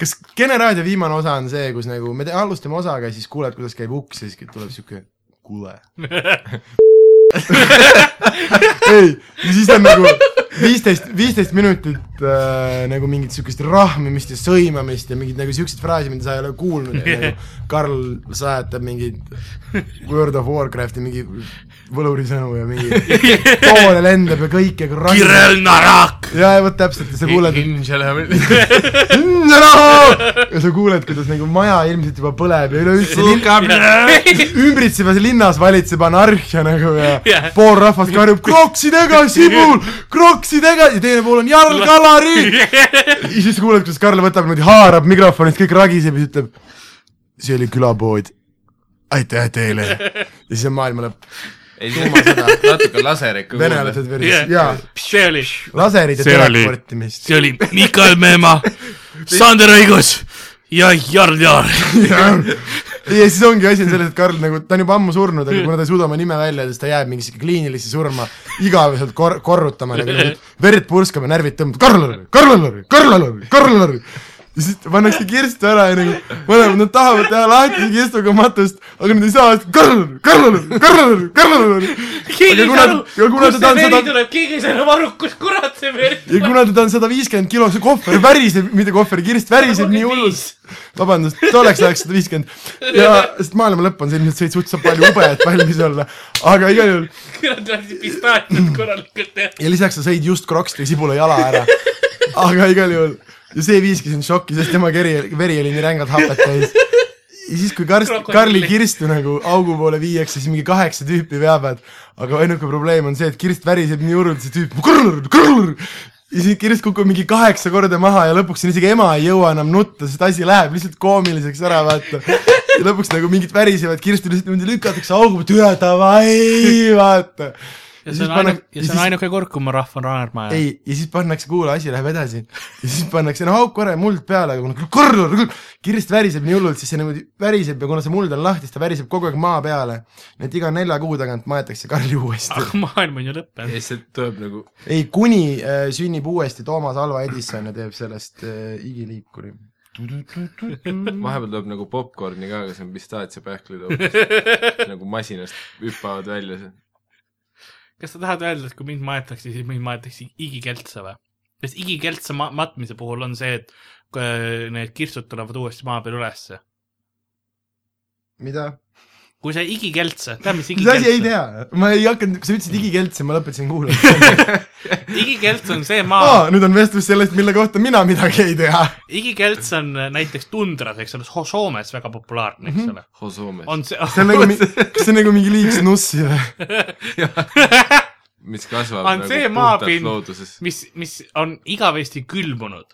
kas Kene raadio viimane osa on see, kus nagu me alustame osaga ja siis kuuled, kuidas käib uks ja siis tuleb siuke kuule. ei, ja siis on nagu viisteist, viisteist minutit äh, nagu mingit siukest rahmimist ja sõimamist ja mingeid nagu siukseid fraase, mida sa ei ole kuulnud ja nagu Karl sajatab mingeid World of Warcrafti mingi võlurisõnu ja mingi poole lendab ja kõik ja Kirel Narak. ja, ja vot täpselt ja sa kuuled ja sa kuuled, kuidas nagu maja ilmselt juba põleb ja üleüldse linn, ümbritsevas linnas valitseb anarhia nagu ja Jah. pool rahvast karjub kroksidega, Sibul, kroksidega ja teine pool on Jarl Kalari. ja siis kuuled, kuidas Karl võtab niimoodi, haarab mikrofonist, kõik ragiseb ja siis ütleb, see oli külapood. aitäh teile. ja siis on maailma lõpp. ei, natuke laser ikka venelased kuulda. versus, jaa, see oli, laserid ja teleportimist. see oli Mikael Meemaa, Sander Õigus ja Jarl Jaar. ja siis ongi asi on selles, et Karl nagu, ta on juba ammu surnud, aga kuna ta ei suuda oma nime välja öelda, siis ta jääb mingisse kliinilisse surma igaveselt kor-, korrutama nagu verd purskab ja närvid tõmbavad, Karl-Lari, Karl-Lari, Karl-Lari, Karl-Lari ja siis pannakse kirstu ära ja nagu mõlemad, nad tahavad teha lahti kirstuga matust, aga nad ei saa, Karl-Lari, Karl-Lari, Karl-Lari, Karl-Lari keegi ei saa aru, ja kuna kust see veri tuleb, keegi ei saa enam aru, kus kurat see veri ja kuna teda on sada viiskümmend kilo, see kohver väriseb, mitte kohver, kirst väriseb nii hullult. vabandust, tolleks ajaks sada viiskümmend ja, sest maailma lõpp on see ilmselt see, et suhteliselt palju ube, et valmis olla, aga igal juhul kurat, lasid pistaatsiat korralikult teha. ja lisaks sa sõid just kroksti sibula jala ära. aga igal juhul ja see viiski sind šokki, sest tema keri, veri oli nii rängalt hapet täis. ja siis, kui Karst. Karli kirstu nagu augu poole viiakse, siis mingi kaheksa tüüpi veavad. aga ainuke probleem on see, et kirst väriseb nii hullult, see tüüp, krrr, krrr. ja siis kirst kukub mingi kaheksa korda maha ja lõpuks on isegi ema ei jõua enam nutta, sest asi läheb lihtsalt koomiliseks ära, vaata. ja lõpuks nagu mingid värisevad kirstu lihtsalt niimoodi lükatakse augu, türa davai, vaata ja Ja see siis on panna- ainuke, ja ja see on ainuke kord, kui ma rahva naerma jään. ei, ja siis pannakse, kuule, asi läheb edasi. ja siis pannakse, no hauk korra muld peale, aga kuna kõrl, kirst väriseb nii hullult, siis see niimoodi väriseb ja kuna see muld on lahti, siis ta väriseb kogu aeg maa peale. nii et iga nelja kuu tagant maetakse Karli uuesti. aga maailm on ju ja lõppenud. siis see tuleb nagu, ei, kuni äh, sünnib uuesti Toomas Alva Edison ja teeb sellest äh, igiliikuri. vahepeal tuleb nagu popkorni ka, aga see on pistaatsiapähklid hoopis. nagu masinast hüppavad välja see. Kas sa tahad öelda, et kui mind maetakse, siis mind maetakse igikeltsa või? sest igikeltsa ma-, matmise puhul on see, et äh, need kirstud tulevad uuesti maa peal ülesse. mida? Kui sa igikeltsa, tead, mis asi ei tea, ma ei hakanud, kui sa ütlesid igikelts ja ma lõpetasin kuulama. igikelts on see maa aa, nüüd on vestlus sellest, mille kohta mina midagi ei tea. igikelts on äh, näiteks tundras, eks ole, Soomes väga populaarne, eks ole. Hosoomes. on see, see on nagu, kas see on nagu mingi liiks nussi või? mis kasvab On nagu see puhtalt looduses. mis, mis on igavesti külmunud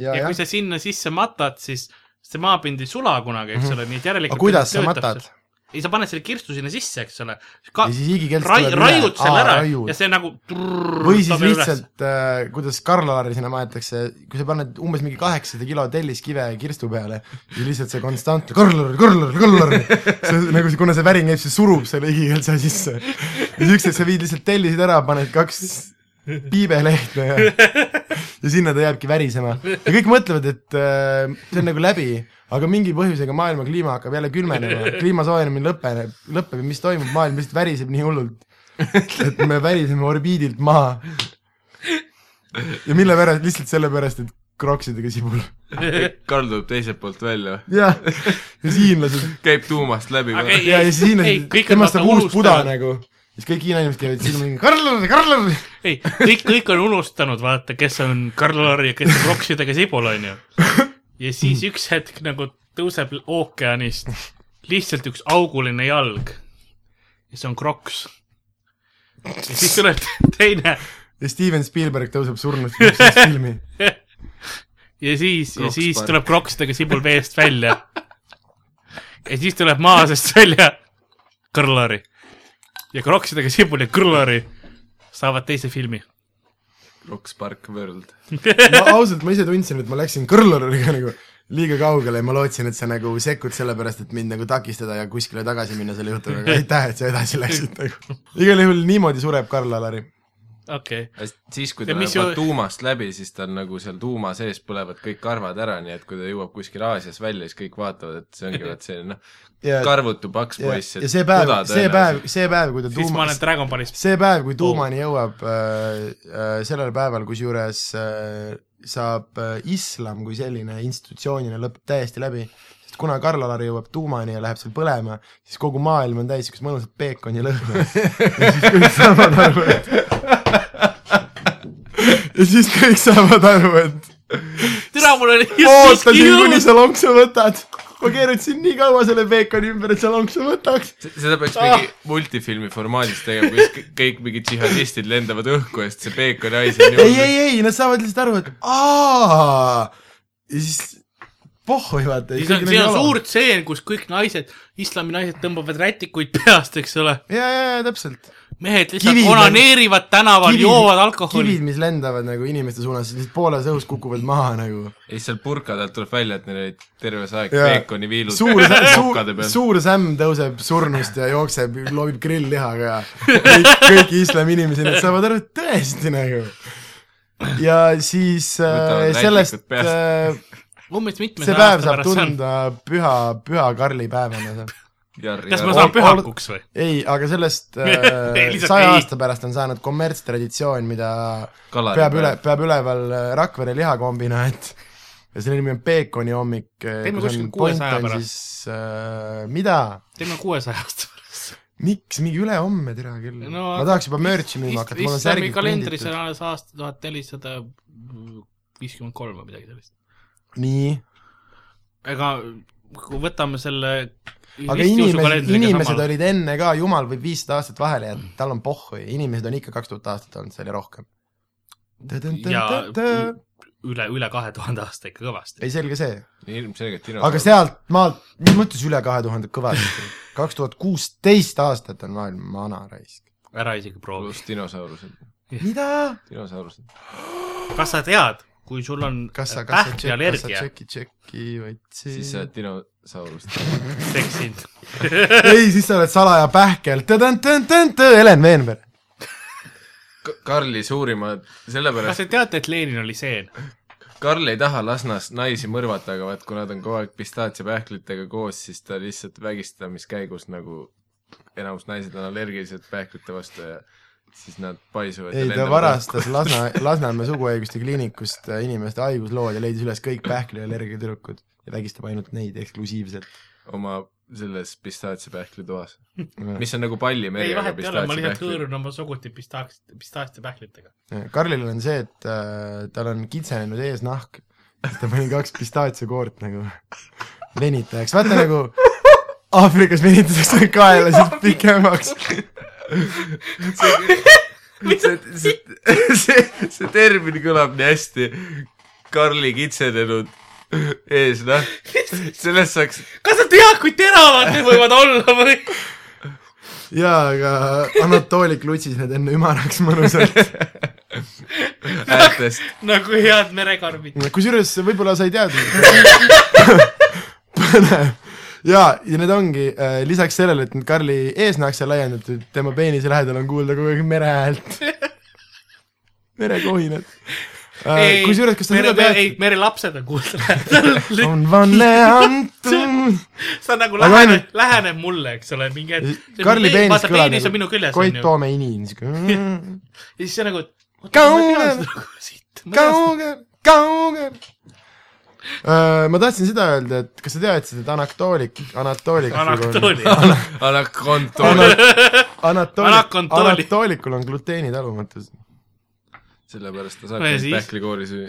ja, ja jah kui. sa sinna sisse matad, siis see maapind ei sula kunagi, eks ole, nii et järelikult aga kuidas sa matad? ei, sa paned selle kirstu sinna sisse, eks ole. ja siis igikelts rai-, tuleb raiud selle ära raiud. ja see nagu või siis lihtsalt äh,, kuidas Karl-Alari sinna maetakse, kui sa paned umbes mingi kaheksasada kilo telliskive kirstu peale ja lihtsalt see konstantne Karl-Alari, Karl-Alari, see nagu, kuna see värin käib, see surub selle igikeltsa sisse. ja ükskord sa viid lihtsalt tellisid ära, paned kaks piibelehte ja, ja sinna ta jääbki värisema. ja kõik mõtlevad, et äh, see on nagu läbi, aga mingi põhjusega maailma kliima hakkab jälle külmenema, kliima soojenemine lõpeneb, lõpeb. Ja mis toimub, maailm lihtsalt väriseb nii hullult, et me väriseme orbiidilt maha. ja mille pärast, lihtsalt sellepärast, et kroksidega sibul. Karl tuleb teiselt poolt välja, jah, ja hiinlased käib tuumast läbi. Ja, ja siis hiinlased, temast saab uus puda nagu. Siis kõik Hiina inimesed käivad silma mingi Karl-Lari, Karl-Lari. ei, kõik, kõik on unustanud, vaata, kes on Karl-Lari ja kes on Roksidega Sibul, onju. ja siis üks hetk nagu tõuseb ookeanist lihtsalt üks auguline jalg. ja see on Kroks. ja siis tuleb teine ja Steven Spielberg tõuseb surnust filmi. ja siis, ja siis tuleb Kroksidega Sibul veest välja. ja siis tuleb maa seest välja Karl-Lari. Ja Kroksidega Sibul ja Karl-Lari saavad teise filmi. Rocks Park World. ma ausalt, ma ise tundsin, et ma läksin Karl-Lariga nagu liiga kaugele ja ma lootsin, et sa nagu sekkud sellepärast, et mind nagu takistada ja kuskile tagasi minna selle jutuga, aga aitäh, et sa edasi läksid nagu. igal juhul niimoodi sureb Karl-Alari. Okei okay., siis, kui ta läheb ju- tuumast läbi, siis tal nagu seal tuuma sees põlevad kõik karvad ära, nii et kui ta jõuab kuskil Aasias välja, siis kõik vaatavad, et see ongi vaat see noh, karvutu paks ja, poiss. ja see päev, see päev, see päev, kui ta siis ma tuuma olen, Dragon Ballist. see päev, kui tuumani jõuab äh,, äh, sellel päeval, kusjuures äh, saab äh, islam kui selline institutsioonina lõpeb täiesti läbi, sest kuna Karl-Alari jõuab tuumani ja läheb seal põlema, siis kogu maailm on täis niisugust mõnusat peekoni lõhna. ja siis kõik saavad aru, et ja siis kõik saavad aru, et türa, mul oli ootasin, kuni sa lonksu võtad. ma keerutasin nii kaua selle peekoni ümber, et sa lonksu võtaks. seda peaks mingi multifilmi formaadis tegema, kus kõik- kõik mingid džihadistid lendavad õhku ja siis see peekoni hais on ei, ei, ei, nad saavad lihtsalt aru, et aa ja siis pohhui vaata. siis on, siin on suur tseen, kus kõik naised, islami naised tõmbavad rätikuid peast, eks ole. ja, ja, ja täpselt. Mehed lihtsalt Kivid on- onaneerivad tänaval, joovad alkoholi kivid, mis lendavad nagu inimeste suunas, siis pooles õhus kukuvad maha nagu. ja siis sealt purkade alt tuleb välja, et neil olid terve see aeg Jaa. peekoniviilud suur, suur suur sämm tõuseb surnust ja jookseb, loobib grill-lihaga ja kõik, kõik islami inimesed saavad aru, et tõesti nagu. ja siis äh, sellest äh, umbes mitme see päev saab tunda püha, püha Karli päevana. Kas ma saan pühakuks või? ei, aga sellest äh, saja aasta pärast on saanud kommertstraditsioon, mida peab üle, peab üleval äh, Rakvere lihakombinaat ja selle nimi on Peekoni hommik. Teeme kuskil 600 pärast. siis äh,, mida? teeme kuuesaja aasta pärast. miks, mingi ülehomme, tere küll no,. Ma tahaks juba märtsi müüma hakata, mul on särgid kalendris on alles aasta tuhat nelisada viiskümmend kolm või midagi sellist. nii, ega kui võtame selle aga inimesed, inimesed olid enne ka, jumal võib viissada aastat vahele jätta, tal on pohhu, inimesed on ikka kaks tuhat aastat olnud seal ja rohkem. ja üle, üle kahe tuhande aasta ikka kõvasti. ei, selge see, ilmselgelt aga sealt maalt, mis mõttes üle kahe tuhande kõvasti? kaks tuhat kuusteist aastat on maailm vana raisk. ära isegi proovi. pluss dinosaurused, mida? dinosaurused. kas sa tead, kui sul on kas sa, kas sa, kas sa pähkliallergia, tšeki, tšeki, otsi siis sa oled dinosaurust. seksid. ei, siis sa oled salaja pähkel, Helen Veenberg. Karli suurimad, kas sellepärast te teate, et Lenin oli seen? Karl ei taha Lasnas naisi mõrvata, aga vaat kui nad on kogu aeg pistaatsiapähklitega koos, siis ta lihtsalt vägistamiskäigus nagu enamus naised on allergilised pähklite vastu ja siis nad paisuvad. ei, ta varastas Lasna, Lasnamäe suguhaiguste kliinikust äh, inimeste haiguslood ja leidis üles kõik pähkliallergia tüdrukud ja vägistab ainult neid eksklusiivselt. oma selles pistaatsiapähkli toas, mis on nagu pallimeri. ei, vahet ei ole, ma lihtsalt hõõrun oma suguti pistaats, pistaatsiopähklitega. Karlil on see, et äh, tal on kitsenenud eesnahk, siis ta pani kaks pistaatsiakoort nagu venitajaks, vaata nagu Aafrikas venitatakse kaelasid pikemaks. See, see, see, see termin kõlab nii hästi. Karli kitsenenud eesnahk, sellest saaks kas sa tead, kui teravad need võivad olla või? jaa, aga Anatoli klutsis need enne ümaraks mõnusalt. äärtest. nagu head merekarbid. kusjuures võib-olla sa ei teadnud. põnev. jaa, ja need ongi äh, lisaks sellele, et nüüd Karli eesnahk sai laiendatud, tema peenise lähedal on kuulda kogu aeg mere häält. merekohinat äh,. kusjuures, kas sa mere, seda ei, tead? merelapsed on kuulda lähedal. on vanne antud. sa nagu lähened ainult-, lähened mulle, eks ole, mingi hetk. Karli peenis kõlab on küljes, Koit. Toome inin, siuke ja siis see nagu, Kaugel- kaugel, kaugel. Ma tahtsin seda öelda, et kas sa teadsid, et Anatoolik, Anatoolik. Anatooli. Anakontool, Anatoolik. Anatoolikul on gluteenitalumatus. sellepärast ta No ja saabki siis? pähklikoori süüa.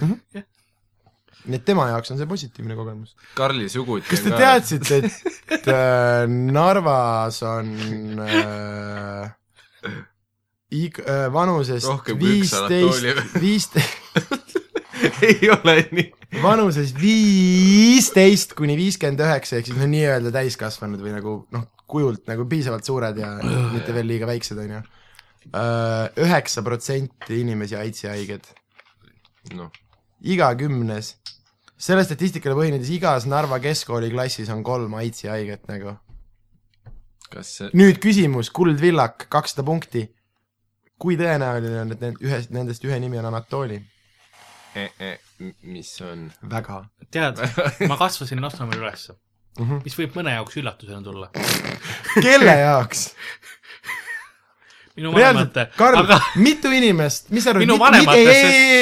nii et tema jaoks on see positiivne kogemus. Karli suguti kas te teadsite, et äh, Narvas on äh, ig- äh, vanusest viisteist, viisteist, ei ole nii. vanuses viisteist kuni viiskümmend üheksa ehk siis no nii-öelda täiskasvanud või nagu noh, kujult nagu piisavalt suured ja mitte veel liiga väiksed, on ju. Üheksa protsenti inimesi AIDSi haiged, noh, iga kümnes. selle statistikale põhinedes igas Narva keskkooli klassis on kolm AIDSi haiget nagu. see, nüüd küsimus, kuldvillak, kakssada punkti. kui tõenäoline on, et ühest, nendest ühe nimi on Anatoli? Mis on? väga tead, ma kasvasin Lasnamäel ülesse, mm. -hmm. mis võib mõne jaoks üllatusena tulla. kelle jaoks? minu vanemate,, Karl aga mitu inimest, mis sa arvad, minu vanemate,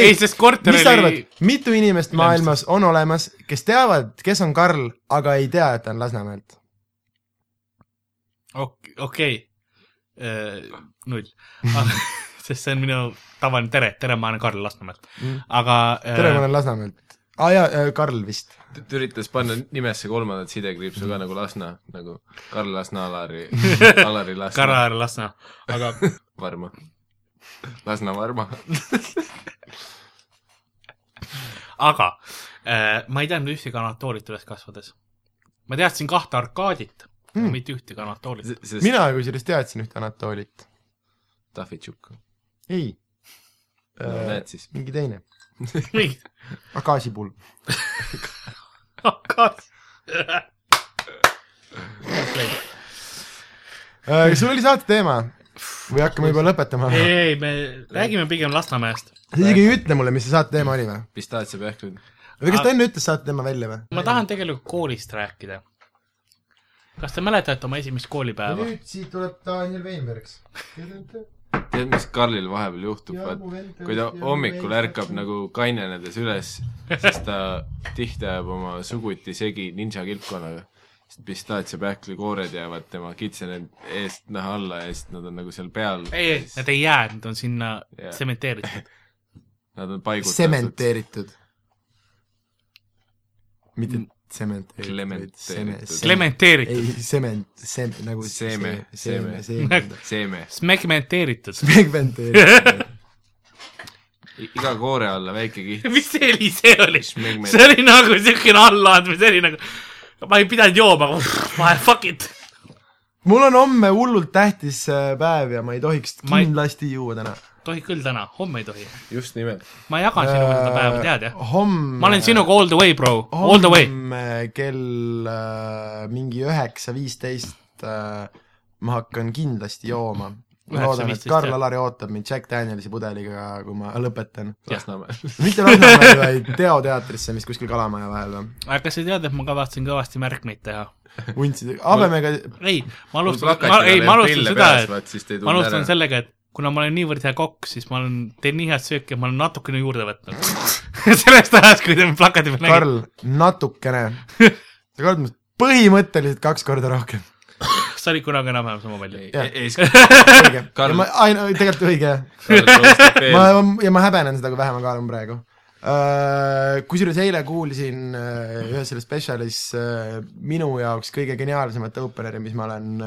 ei, sest korter mis sa arvad oli,, mitu inimest maailmas on olemas, kes teavad, kes on Karl, aga ei tea, et ta on Lasnamäelt? okei okay., null, sest see on minu tavaline tere, tere, ma olen Karl Lasnamäelt, aga tere, ma olen Lasnamäelt. aa ah, jaa, Karl vist. ta üritas panna nimesse kolmandat sidekriipsu ka nagu Lasna, nagu Karl Lasna, Alari, Alari Lasna, Karar Lasna, aga Varma. Lasna Varma. aga äh, ma ei teadnud ühtegi Anatoolit üles kasvades. ma teadsin kahte Arkaadit mm., mitte ühtegi Anatoolit. sest mina kusjuures teadsin ühte Anatolit. Tahvitšuk. ei no äh,, näed siis. mingi teine, mingi akaasipulm. kas Äh, kas sul oli saate teema või hakkame juba lõpetama? ei, sa ei, me räägime pigem Lasnamäest. isegi ei ütle mulle, mis see saate teema oli või? pistaatsiapähklid. või kas ta enne ütles saate teema välja või? ma tahan tegelikult koolist rääkida. kas te mäletate oma esimest koolipäeva? nüüd siit tuleb Daniel Weinbergs. tead, mis Karlil vahepeal juhtub, vaat kui ta hommikul ärkab nagu kainenedes üles, siis ta tihti ajab oma suguti segi ninja kilpkonnaga. sest pistaatsiapähkli koored jäävad tema kitsenenud eest naha alla ja siis nad on nagu seal peal. ei, ei, need ei jää, need on sinna Jaa. tsementeeritud. Nad on paigutatud. sementeeritud. mitte tsementeeritud. Klementeeritud. Ei, sement, sem-, nagu Seeme, seeme. seeme, seeme. smegmenteeritud. segmenteeritud. iga koore alla väike kiht. mis see oli, see oli, see oli nagu siukene allaandmine, see oli nagu, ma ei pidanud jooma, ma fuck it. mul on homme hullult tähtis äh, päev ja ma ei tohiks Ma ei- kindlasti juua täna. Tohib küll täna, homme ei tohi. just nimelt. ma jagan sinuga seda päeva, tead jah? homme. ma olen sinuga all the way, bro, all the way. homme kell äh, mingi üheksa viisteist äh, ma hakkan kindlasti jooma. ma loodan, et viisteist, Karl jah. Alari ootab mind Jack Danielsi pudeliga, kui ma lõpetan. Lasnamäel. mitte Lasnamäel, vaid Teo teatrisse, mis kuskil Kalamaja vahel on. aga kas sa tead, et ma kavatsen kõvasti märkmeid teha? vuntsid, habemega, ei, ma alustan, ei, ma alustan seda, et ma alustan sellega, et kuna ma olen niivõrd hea kokk, siis ma olen, teen nii head sööki, et ma olen natukene juurde võtnud. sellest ajast, kui te plakati peal nägite. Karl, natukene. sa kordad põhimõtteliselt kaks korda rohkem. sa olid kunagi enam-vähem sama palju. Õige. ma, tegelikult õige. Ma ja ma häbenen seda, kui vähe ma kaalun praegu. Kusjuures eile kuulsin äh, ühes selles spetsialis äh, minu jaoks kõige geniaalsemat openeri, mis ma olen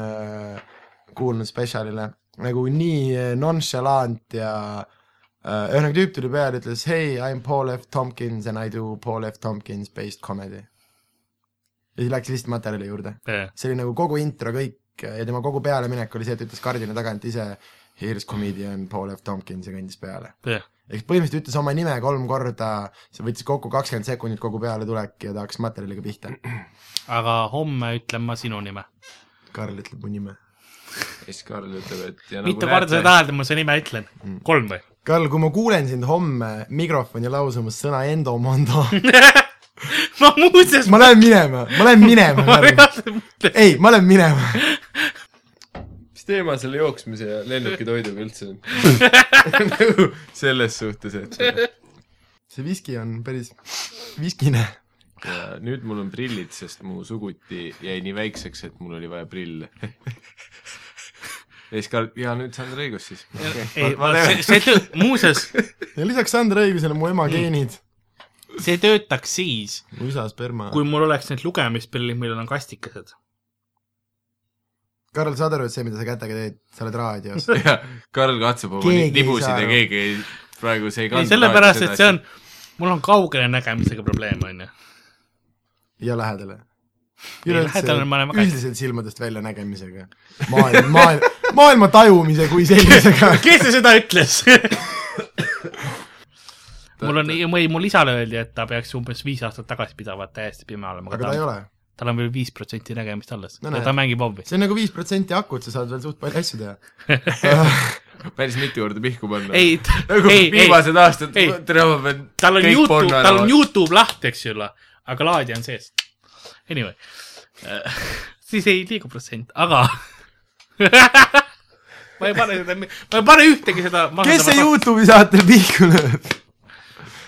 kuulnud spetsialile. Nagu nii äh, nonchalant ja äh, ühesõnaga tüüp tuli peale, ütles hey, I m Paul F Tompkins and I do Paul F Tompkins based comedy. ja siis läks lihtsalt materjali juurde. see oli nagu kogu intro kõik ja tema kogu pealeminek oli see, et ütles kardina tagant ise Here's comedian Paul F Tompkins ja kõndis peale. ehk põhimõtteliselt ütles oma nime kolm korda, see võttis kokku kakskümmend sekundit kogu pealetulek ja ta hakkas materjaliga pihta. aga homme ütlen ma sinu nime. Karl ütleb mu nime. ja siis Karl ütleb, et ja mitu korda sa tahad, et ma su nime ütlen? kolm või? Karl, kui ma kuulen sind homme mikrofoni lausumas sõna endomondo, ma muuseas, ma lähen minema, ma lähen minema, ei, ma lähen minema. mis teema selle jooksmise ja lennukitoiduga üldse on? nagu selles suhtes, et see viski on päris viskine. ja nüüd mul on prillid, sest mu suguti jäi nii väikseks, et mul oli vaja prille. Ja siis Karl, jaa nüüd Sander õigus siis. ei, see, see töö, muuseas, ja lisaks Sandra õigusele mu ema geenid. see töötaks siis, mu isa sperma. kui mul oleks need lugemisprillid, millel on kastikesed. Karl, saad aru, et see, mida sa kätega teed, sa oled raadios. ja Karl katsub oma nibusid ja keegi ei, praegu see ei kandu sellepärast, et see on, mul on kaugele nägemisega probleem, onju. ja lähedale. Hästi. üldiselt silmadest väljanägemisega. maailm, maailm, maailma tajumise kui sellisega. kes see seda ütles? mul on, ei, mul isale öeldi, et ta peaks umbes viis aastat tagasi pidavat täiesti pime olema, aga ta ei ole. tal on veel viis protsenti nägemist alles No ja ta mängib hobbi. see on nagu viis protsenti akut, sa saad veel suht palju asju teha. päris mitu korda pihku panna. ei, nagu ei, ei, viimased aastad ei., tere, ma pean tal on Youtube, tal on Youtube lahti, eks ju, aga laadija on sees. Anyway, siis ei liigu protsent, aga ma ei pane seda, ma ei pane ühtegi seda. kes see Youtube'i saatel pihku lööb?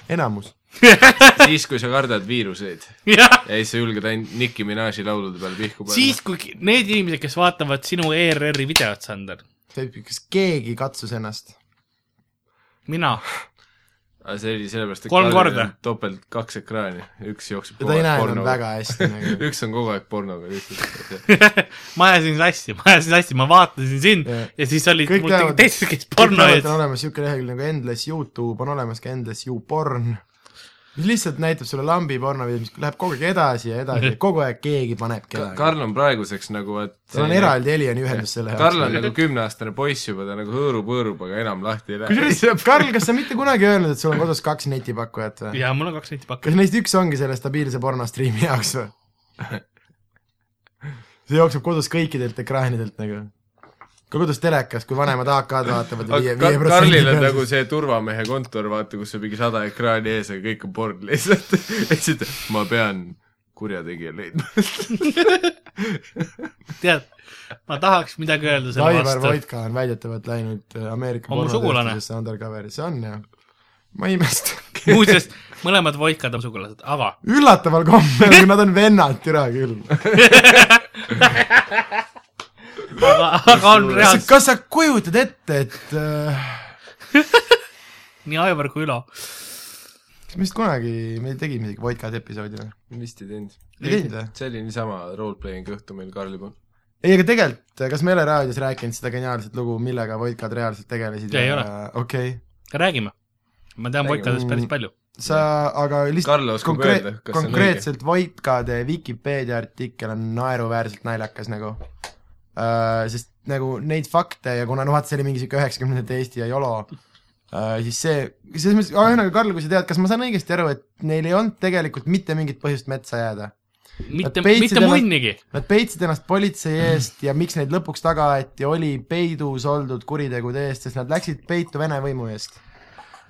enamus. siis, kui sa kardad viiruseid jah, ja siis sa julged ainult Nicki Minaj'i laulude peale pihku panna. siis kui need inimesed, kes vaatavad sinu ERR-i videot, Sander, kas keegi katsus ennast? mina, see oli sellepärast, et Kolm korda. topelt kaks ekraani, üks jookseb ja kogu ta aeg pornoga. väga hästi nagu. üks on kogu aeg pornoga lihtsalt. ma ajasin sassi, ma ajasin sassi, ma vaatasin sind Jah. ja siis olid Kõik mul teavad- teised, kes porno ees on olemas niisugune lehekülg nagu Endless Youtube, on olemas ka Endless YouPorn. Mis lihtsalt näitab sulle lambi pornovideos, mis läheb kogu aeg edasi ja edasi kogu aeg keegi paneb kedagi. Karl on praeguseks nagu, et tal on eraldi Helioni ühendus selle Karl on jaoks. nagu kümneaastane poiss juba, ta nagu hõõrub-hõõrub, aga enam lahti ei lähe. kusjuures, Karl, kas sa mitte kunagi öelnud, et sul on kodus kaks netipakkujat või? ja mul on kaks neti pakki. kas neist üks ongi selle stabiilse pornostriimi jaoks või? see jookseb kodus kõikidelt ekraanidelt nagu. Ka kodus telekas, kui vanemad AK-d vaatavad ja viie, viie Karlil on nagu protsendi see turvamehe kontor, vaata, kus on mingi sada ekraani ees, aga kõik on porn lihtsalt. ja siis ta, ma pean kurjategija leidma. tead, ma tahaks midagi öelda selle Aivar vastu. Voitka on väidetavalt läinud äh, Ameerika pornotööstusesse undercover'isse, on jah? ma ei imesta. muuseas, mõlemad Voitkad on sugulased, aga üllataval kombel, kui nad on vennad, türa küll. aga, aga on reaalselt kas sa kujutad ette, et äh, nii Aivar kui Ülo. kas me vist kunagi, me tegime isegi Voitkad episoodi või? vist ei teinud. ei teinud või? see oli niisama role-playing õhtu meil Karli poolt. ei, aga tegelikult, kas me ei ole raadios rääkinud seda geniaalset lugu, millega Voitkad reaalselt tegelesid? Ei ole. okei okay., räägime. ma tean Räägime. Voitkadest päris palju. sa, aga lihtsalt on konkreetselt Voitkade Vikipeedia artikkel on naeruväärselt naljakas nagu uh,, sest nagu neid fakte ja kuna noh, vaata see oli mingi siuke üheksakümnendate Eesti ja YOLO uh,, siis see, selles mõttes, ühesõnaga Karl, kui sa tead, kas ma saan õigesti aru, et neil ei olnud tegelikult mitte mingit põhjust metsa jääda? mitte, mitte munnigi. Nad peitsid ennast politsei eest ja miks neid lõpuks taga aeti, oli peidus oldud kuritegude eest, sest nad läksid peitu Vene võimu eest.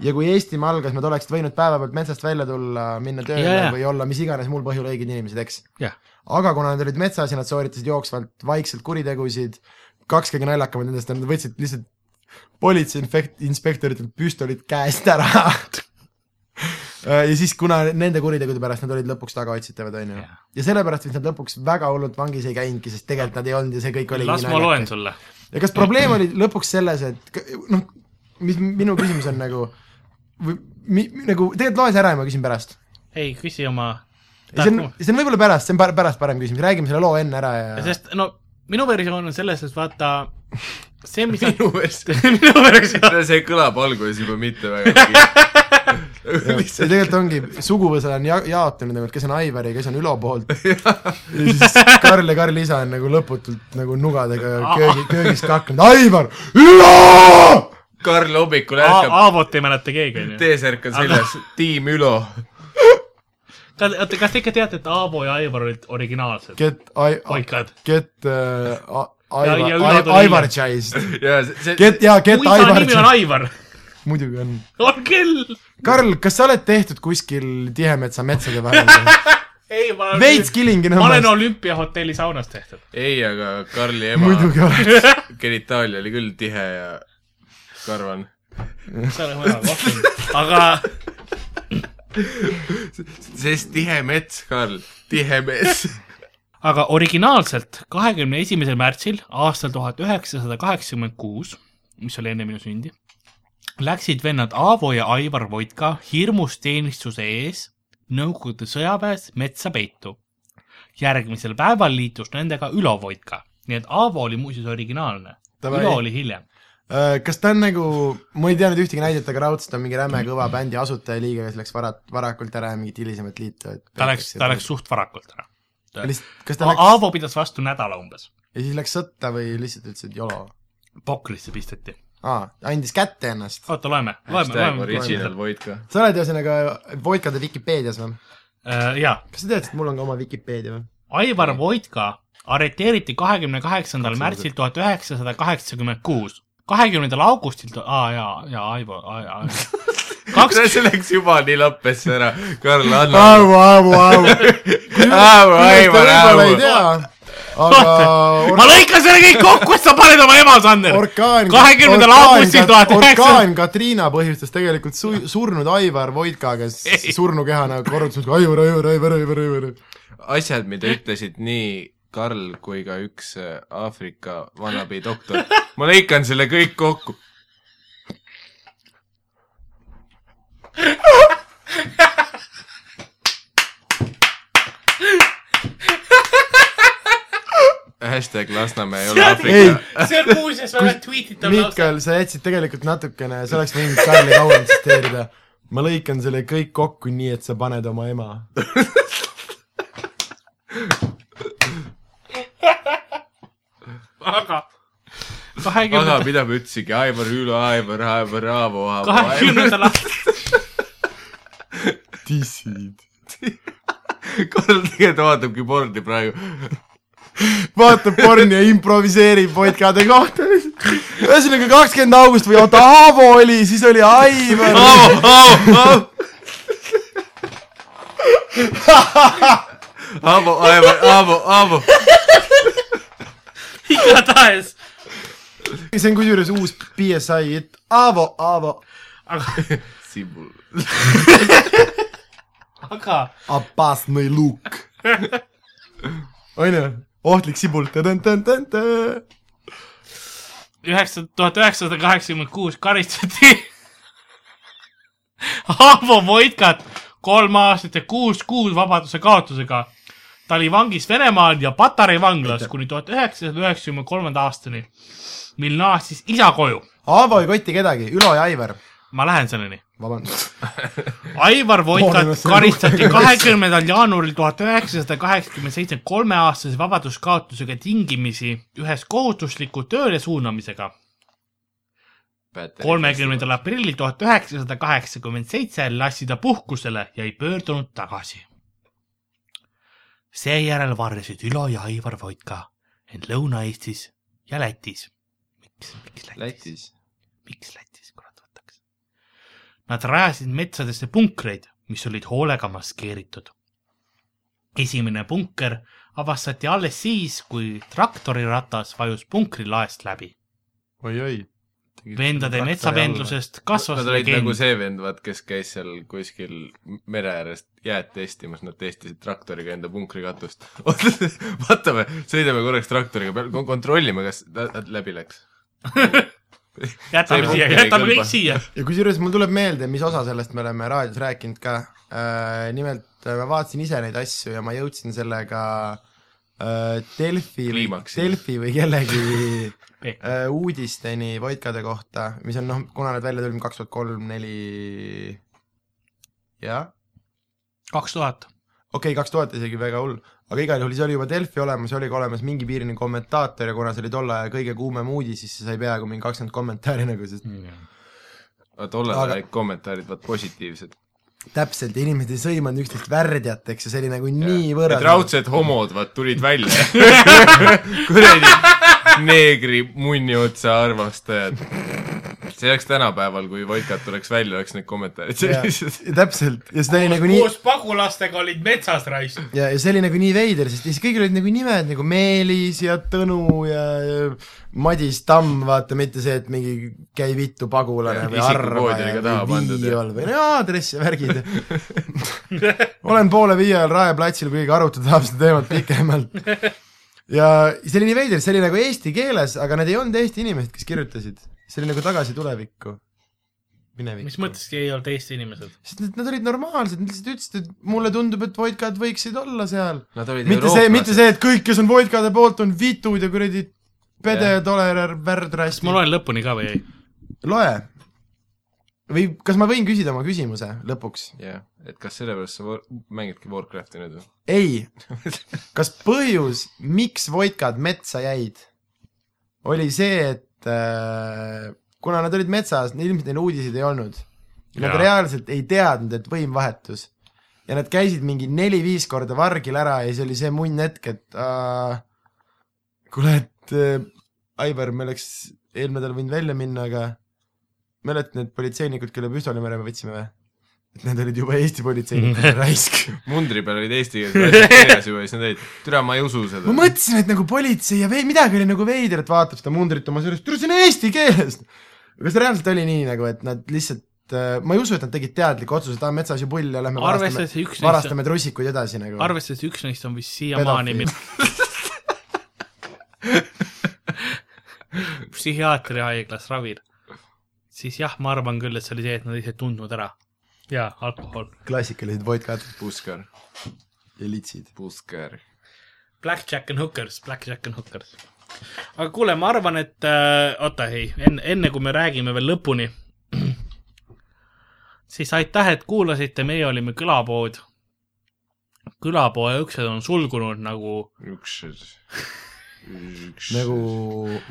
Ja kui Eestimaa algas, nad oleksid võinud päevapealt metsast välja tulla, minna tööle ja. või olla mis iganes muul põhjul õiged inimesed, eks. jah, aga kuna nad olid metsas ja nad sooritasid jooksvalt vaikselt kuritegusid, kaks kõige naljakamad nendest nad võtsid lihtsalt politsei infekt-, inspektoritelt püstolid käest ära. ja siis, kuna nende kuritegude pärast nad olid lõpuks tagaotsitavad, on ju Jah.. ja sellepärast vist nad lõpuks väga hullult vangis ei käinudki, sest tegelikult nad ei olnud ja see kõik oli las ma loen. sulle. ja kas probleem oli lõpuks selles, et noh, mis minu küsimus on nagu või mi, nagu tegelikult loe see ära ja ma küsin pärast. ei, küsi oma see on, see on võib-olla pärast, see on pärast parem küsimus, räägime selle loo enne ära ja sest no minu versioon on selles, et vaata see, mis minu meelest, minu versioon, see kõlab alguses juba mitte väga ja see tegelikult ongi, suguvõsa on ja-, jaotunud nagu, et kes on Aivari, kes on Ülo poolt. ja siis Karl ja Karli isa on nagu lõputult nagu nugadega köögi, köögis kaklenud, Aivar, Ülo! Karl hommikul ärkab, Aavot ei mäleta keegi, onju. T-särk on seljas, tiim Ülo. oota, kas te ikka teate, et Aavo ja Aivar olid originaalsed Get I-, poikad? get uh, Aivar, Aivar. Chase. Get, jaa, get mu isa Aivar nimi on. Aivar. muidugi on. on küll. Karl, kas sa oled tehtud kuskil Tihemetsa metsade vahel ei, ma olen veits Kilingi ma olen olümpiahotelli saunas tehtud. ei, aga Karli ema genitaalia oli küll tihe ja karvan. sa oled väga kohtunud, aga sest tihe mets, Karl, tihe mets. aga originaalselt kahekümne esimesel märtsil aastal tuhat üheksasada kaheksakümmend kuus, mis oli enne minu sündi, läksid vennad Aavo ja Aivar Voitka hirmus teenistuse ees Nõukogude sõjaväes metsa peitu. järgmisel päeval liitus nendega Ülo Voitka, nii et Aavo oli muuseas originaalne. Ülo oli hiljem. Äh, kas ta on nagu, ma ei tea nüüd ühtegi näidet, aga raudselt on mingi räme kõva bändi asutajaliige, kes läks vara-, varakult ära ja mingit hilisemat liitu, et ta läks, ta läks suht varakult ära. kas ta läks Aavo pidas vastu nädala umbes. ja siis läks sõtta või lihtsalt ütles, et jolo? Poklisse pisteti. aa, andis kätte ennast. oota, loeme, loeme, loeme. original Voitka. sa oled ühesõnaga Voitkade Vikipeedias või? Äh, jaa, kas sa tead, et mul on ka oma Vikipeedia või? Aivar Voitka arreteeriti kahekümne kaheksandal märtsil tuhat üheksasada kaheksakümmend kuus. Kahekümnendal augustil, aa jaa, jaa, Aivo, kaks, see läks juba nii lappesse ära. Karl, anna. Aavu, Aivar, võib-olla ei Aavu. tea, aga ma lõikan selle kõik kokku, et sa paned oma ema, Sander. orkaan, 20. augustil 1900 orkaan Katriina põhjustas tegelikult su-, surnud Aivar Voitka, kes surnukehana korrutas Aivar, Aivar, Aivar, Aivar, Aivar. asjad, mida ütlesid nii Karl kui ka üks äh, Aafrika vannabi doktor. ma lõikan selle kõik kokku. hashtag Lasnamäe ei ole Aafrika., see on muuseas väga tweetitav lause. Miikal, sa jätsid tegelikult natukene, sa oleks võinud Karli kauem tsiteerida. ma lõikan selle kõik kokku nii, et sa paned oma ema. aga aga kahekümnendal, mida ma ütlesingi, Aivar Ülo, Aivar, Aivar Aavo, Aavo, kahekümnendal aastal, dissid. Karl tegelikult vaatabki porni praegu. vaatab porni ja improviseerib vodkade kohta. ühesõnaga kakskümmend august või oota, Aavo oli, siis oli Aivar. Aavo, Aavo, Aavo. Aavo, Aivar, Aavo, Aavo igatahes. see on kusjuures uus PSI hitt, Aavo, Aavo. aga Sibul. aga. Abbasnõi luuk. onju, ohtlik sibul. üheksa, tuhat üheksasada kaheksakümmend kuus karistati Aavo Voitkat kolm aastat ja kuus kuud vabaduse kaotusega ta oli vangis Venemaal ja Patarei vanglas kuni tuhat üheksasada üheksakümne kolmanda aastani, mil naasis isa koju. Aavo ei kotti kedagi, Ülo ja Aivar. ma lähen selleni. vabandust. Aivar see karistati kahekümnendal jaanuaril tuhat üheksasada kaheksakümmend seitse kolmeaastase vabaduskaotusega tingimisi ühes kohustusliku tööle suunamisega. kolmekümnendal aprillil tuhat üheksasada kaheksakümmend seitse lasti ta puhkusele ja ei pöördunud tagasi. Seejärel varjasid Ülo ja Aivar Voitka end Lõuna-Eestis ja Lätis. miks, miks Lätis, Lätis.? Lätis. miks Lätis, kurat võtaks? Nad rajasid metsadesse punkreid, mis olid hoolega maskeeritud. esimene punker avastati alles siis, kui traktoriratas vajus punkri laest läbi. oi-oi. Vendade metsavendlusest kasvas Nad olid nagu legend. see vend, vaat, kes käis seal kuskil mere ääres jääd testimas, nad testisid traktoriga enda punkri katust. vaatame, sõidame korraks traktoriga peal, kontrollime, kas ta ta läbi läks. jätame siia, jätame kõik siia. ja kusjuures mul tuleb meelde, mis osa sellest me oleme raadios rääkinud ka äh,. nimelt äh, ma vaatasin ise neid asju ja ma jõudsin sellega äh, Delfi, Kliimaksi. Delfi või kellegi äh, uudisteni Voitkade kohta, mis on noh, kuna need välja tulid kaks tuhat kolm, neli, jah, kaks tuhat. okei okay,, kaks tuhat isegi väga hull, aga igal juhul siis oli juba Delfi olemas ja oli ka olemas mingi piirini kommentaator ja kuna see oli tolle aja kõige kuumem uudis, siis see sai peaaegu mingi kakskümmend kommentaari nagu, sest tollel Aga- ajal kommentaarid, vaat positiivsed. Täpselt ja inimesed ei sõimanud üksteist värdjateks ja see oli nagu nii võõras. Need raudsed homod, vaat tulid välja. kuradi neegri munni otsa armastajad. See oleks tänapäeval, kui Voikat tuleks välja, oleks need kommentaarid sellised. täpselt ja seda oli nagu nii koos pagulastega olid metsas raisk. ja, ja see oli nagu nii veider, sest siis kõigil olid nagu nimed nagu Meelis ja Tõnu ja, ja Madis Tamm, vaata, mitte see, et mingi käi vittu pagulane Ja või ka taha või viiol või no aadress ja värgid. olen poole viie ajal Rae platsil, kui keegi arutada tahab seda teemat pikemalt. ja see oli nii veider, see oli nagu eesti keeles, aga need ei olnud Eesti inimesed, kes kirjutasid. See oli nagu tagasi tulevikku. minevikku. mis mõtteski ei olnud Eesti inimesed? sest nad, nad olid normaalsed, nad lihtsalt ütlesid, et mulle tundub, et vodkad võiksid olla seal. Mitte see, mitte see, et kõik, kes on vodkade poolt, on vitud ja kuradi pede ja tolerar värdrass. ma loen lõpuni ka või ei? loe. või kas ma võin küsida oma küsimuse lõpuks? jah, et kas sellepärast sa mängidki Warcrafti nüüd või? ei. kas põhjus, miks vodkad metsa jäid, oli see, et äh, kuna nad olid metsas, ilmselt neil uudiseid ei olnud. Nad Jaa. reaalselt ei teadnud, et võim vahetus. ja nad käisid mingi neli-viis korda vargil ära ja siis oli see munn hetk, et äh, kuule, et äh, Aivar, me oleks eelmine nädal võinud välja minna, aga mäletad need politseinikud, kelle püstolimere me võtsime või? Et need olid juba Eesti politseinikud, raisk. mundri peal olid eesti keeles asjad kirjas juba ja siis nad olid, türa ma ei usu seda ma. mõtlesin, et nagu politsei ja veel midagi oli nagu veider, et vaatab seda mundrit oma sellest, tule see on eesti keeles. aga see reaalselt oli nii nagu, et nad lihtsalt, ma ei usu, et nad tegid teadliku otsuse, et aa metsas ju pull ja lähme varastame, varastame trussikuid edasi nagu. arvestades üks neist on vist siiamaani psühhiaatriahaiglas ravil, siis jah, ma arvan küll, et see oli see, et nad ise ei tundnud ära. jaa, alkohol. klassikalised vodkad Puskar, ja litsid. Puskar. Blackjack and hookers, blackjack and hookers. aga kuule, ma arvan, et äh, oota, ei, enne, enne kui me räägime veel lõpuni, siis aitäh, et kuulasite, meie olime Külapood. külapoe uksed on sulgunud nagu üks nagu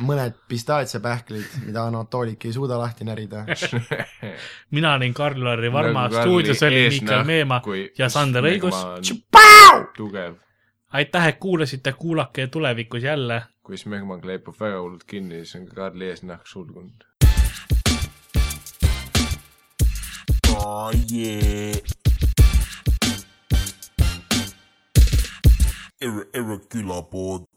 mõned pistaatsiapähklid, mida Anatolik ei suuda lahti närida. mina olin Karl-Lari Varma Nagu, stuudios oli eesnäh, Miikal Meemaa ja Sander Õigus tugev, aitäh, et kuulasite, kuulake tulevikus jälle. kui Smegma kleepub väga hullult kinni, siis on ka Karli eesnahk sulgunud. Oh yeah. Erre külapood.